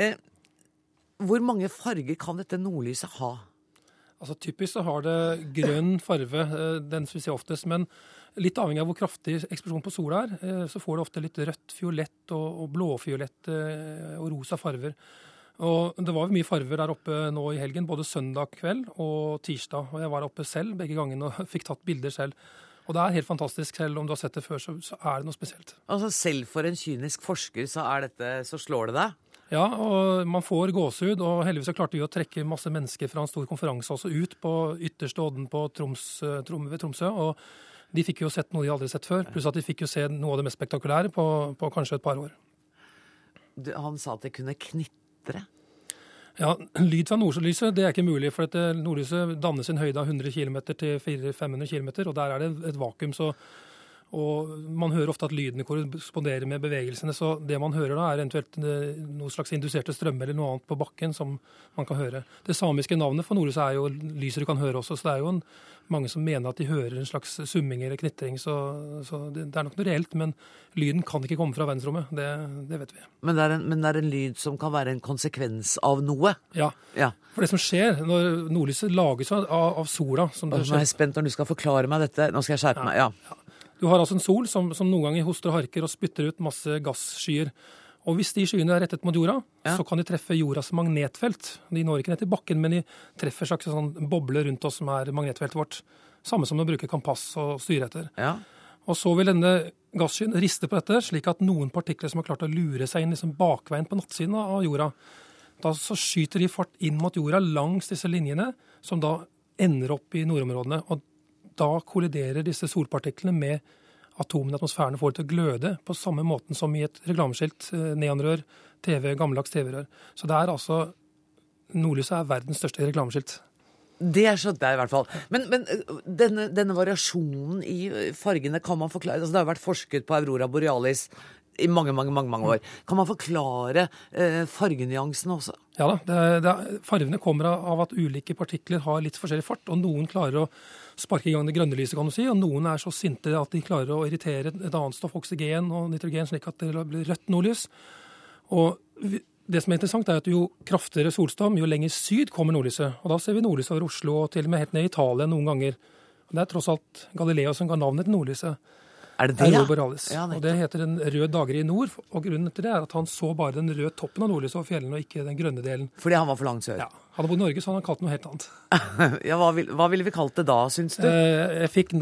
Eh, hvor mange farger kan dette nordlyset ha? Altså Typisk så har det grønn farve, den som vi ser oftest. Men litt avhengig av hvor kraftig eksplosjonen på sola er, så får det ofte litt rødt, fiolett og, og blåfiolett og rosa farver. Og Det var mye farver der oppe nå i helgen, både søndag kveld og tirsdag. Og Jeg var oppe selv begge gangene og fikk tatt bilder selv. Og det er helt fantastisk. Selv om du har sett det før, så, så er det noe spesielt. Altså Selv for en kynisk forsker så, dette, så slår det deg? Ja, og man får gåsehud. Og heldigvis så klarte vi å trekke masse mennesker fra en stor konferanse også ut på ytterste odden på Troms, Trom, ved Tromsø. og de fikk jo sett noe de aldri sett før, pluss at de fikk jo se noe av det mest spektakulære på, på kanskje et par år. Du, han sa at det kunne knitre? Ja, Lyd fra nordlyset det er ikke mulig. for Nordlyset dannes en høyde av 100 km til 400-500 km, og der er det et vakuum. så og Man hører ofte at lydene korresponderer med bevegelsene. så Det man hører da, er eventuelt noe slags induserte strømmer eller noe annet på bakken som man kan høre. Det samiske navnet for nordlyset er jo lyset du kan høre også, så det er jo en, mange som mener at de hører en slags summing eller knitring. Så, så det, det, er nok noe reelt, men lyden kan ikke komme fra verdensrommet. Det, det vet vi. Men det, en, men det, er en, lyd som kan være en konsekvens av noe? Ja. ja. For det som skjer når nordlyset lages av, av sola som det Nå er jeg spent når du skal forklare meg dette. Nå skal jeg skjerpe ja. meg. ja. Du har altså en sol som, som, noen ganger hoster og harker og spytter ut masse gasskyer. Og Hvis de skyene er rettet mot jorda, ja. så kan de treffe jordas magnetfelt. De når ikke ned til bakken, men de treffer slags sånn boble rundt oss som er magnetfeltet vårt. Samme som å bruke kompass og styre etter. Ja. Og Så vil denne gasskyen riste på dette, slik at noen partikler som har klart å lure seg inn liksom bakveien på nattsiden av jorda, da så skyter de fart inn mot jorda langs disse linjene, som da ender opp i nordområdene. Og da kolliderer disse solpartiklene med atomene i atmosfæren og får det til å gløde på samme måten som i et reklameskilt, neonrør, TV, gammeldags TV-rør. Så det er altså Nordlyset er verdens største reklameskilt. Det skjønte jeg i hvert fall. Men, men øh, denne, denne, variasjonen i fargene, kan man forklare altså Det har vært forsket på Aurora borealis i mange, mange, mange, mange år. Kan man forklare eh, fargenyansene også? Ja da. Det, det, fargene kommer av at ulike partikler har litt forskjellig fart. og Noen klarer å sparke i gang det grønne lyset, kan du si, og noen er så sinte at de klarer å irritere et annet stoff, oksygen og nitrogen, slik at det blir rødt nordlys. Og det som er interessant, er at jo kraftigere solstorm, jo lenger syd kommer nordlyset. Og da ser vi nordlyset over Oslo og til og med helt ned i Italia noen ganger. Og det er tross alt Galileo som ga navnet til nordlyset. Er det det, ja? ja og det heter Den røde dager i nord. Og grunnen til det er at han så bare den røde toppen av nordlyset over fjellene, og ikke den grønne delen. Fordi han var for langt sør? Ja. Hadde bodd i Norge, så hadde han kalt det noe helt annet. ja, hva, vil, hva, ville vi kalt det da, syns du? Eh, jeg fikk,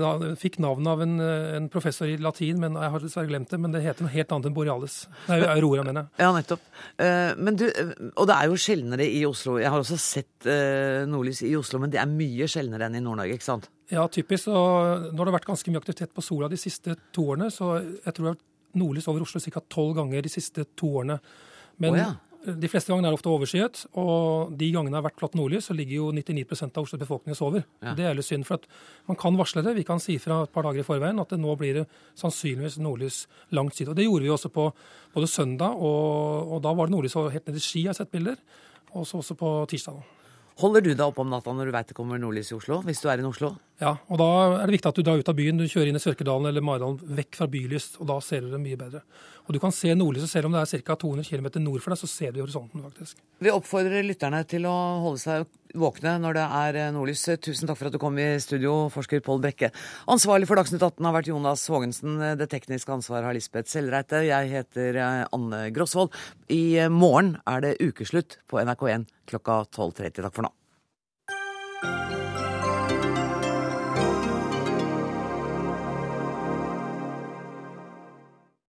fikk navnet av en, en, professor i latin, men jeg har dessverre glemt det. Men det heter noe helt annet enn borealis. Nei, aurora, mener jeg. Ja, nettopp. Eh, men du, og det er jo sjeldnere i Oslo. Jeg har også sett eh, nordlys i Oslo, men det er mye sjeldnere enn i Nord-Norge, ikke sant? Ja, typisk. Og nå har det vært ganske mye aktivitet på sola de siste to årene, så jeg tror det har vært nordlys over Oslo ca. tolv ganger de siste to årene. Men oh, ja. De fleste gangene er det ofte overskyet, og de gangene det har vært flatt nordlys, så ligger jo 99% av Oslos befolkning sover. Ja. Det er litt synd, for at man kan varsle det. Vi kan si fra et par dager i forveien at det nå blir det sannsynligvis nordlys langt. Og det gjorde vi også på både søndag, og, og da var det nordlys helt ned i Ski, jeg har sett bilder, og så også på tirsdag. Holder du deg oppe om natta når du veit det kommer nordlys i Oslo? hvis du er i Oslo? Ja, og da er det viktig at du drar ut av byen. Du kjører inn i Sørkedalen eller Maridalen, vekk fra bylys, og da ser du det mye bedre. Og du kan se nordlyset selv om det er ca. 200 km nord for deg, så ser du horisonten, faktisk. Vi oppfordrer lytterne til å holde seg våkne når det er nordlys. Tusen takk for at du kom i studio, forsker Pål Brekke. Ansvarlig for Dagsnytt 18 har vært Jonas Haagensen. Det tekniske ansvaret har Lisbeth Sellreite. Jeg heter eh, Anne Grosvold. I morgen er det ukeslutt på NRK1 klokka 12.30. Takk for nå.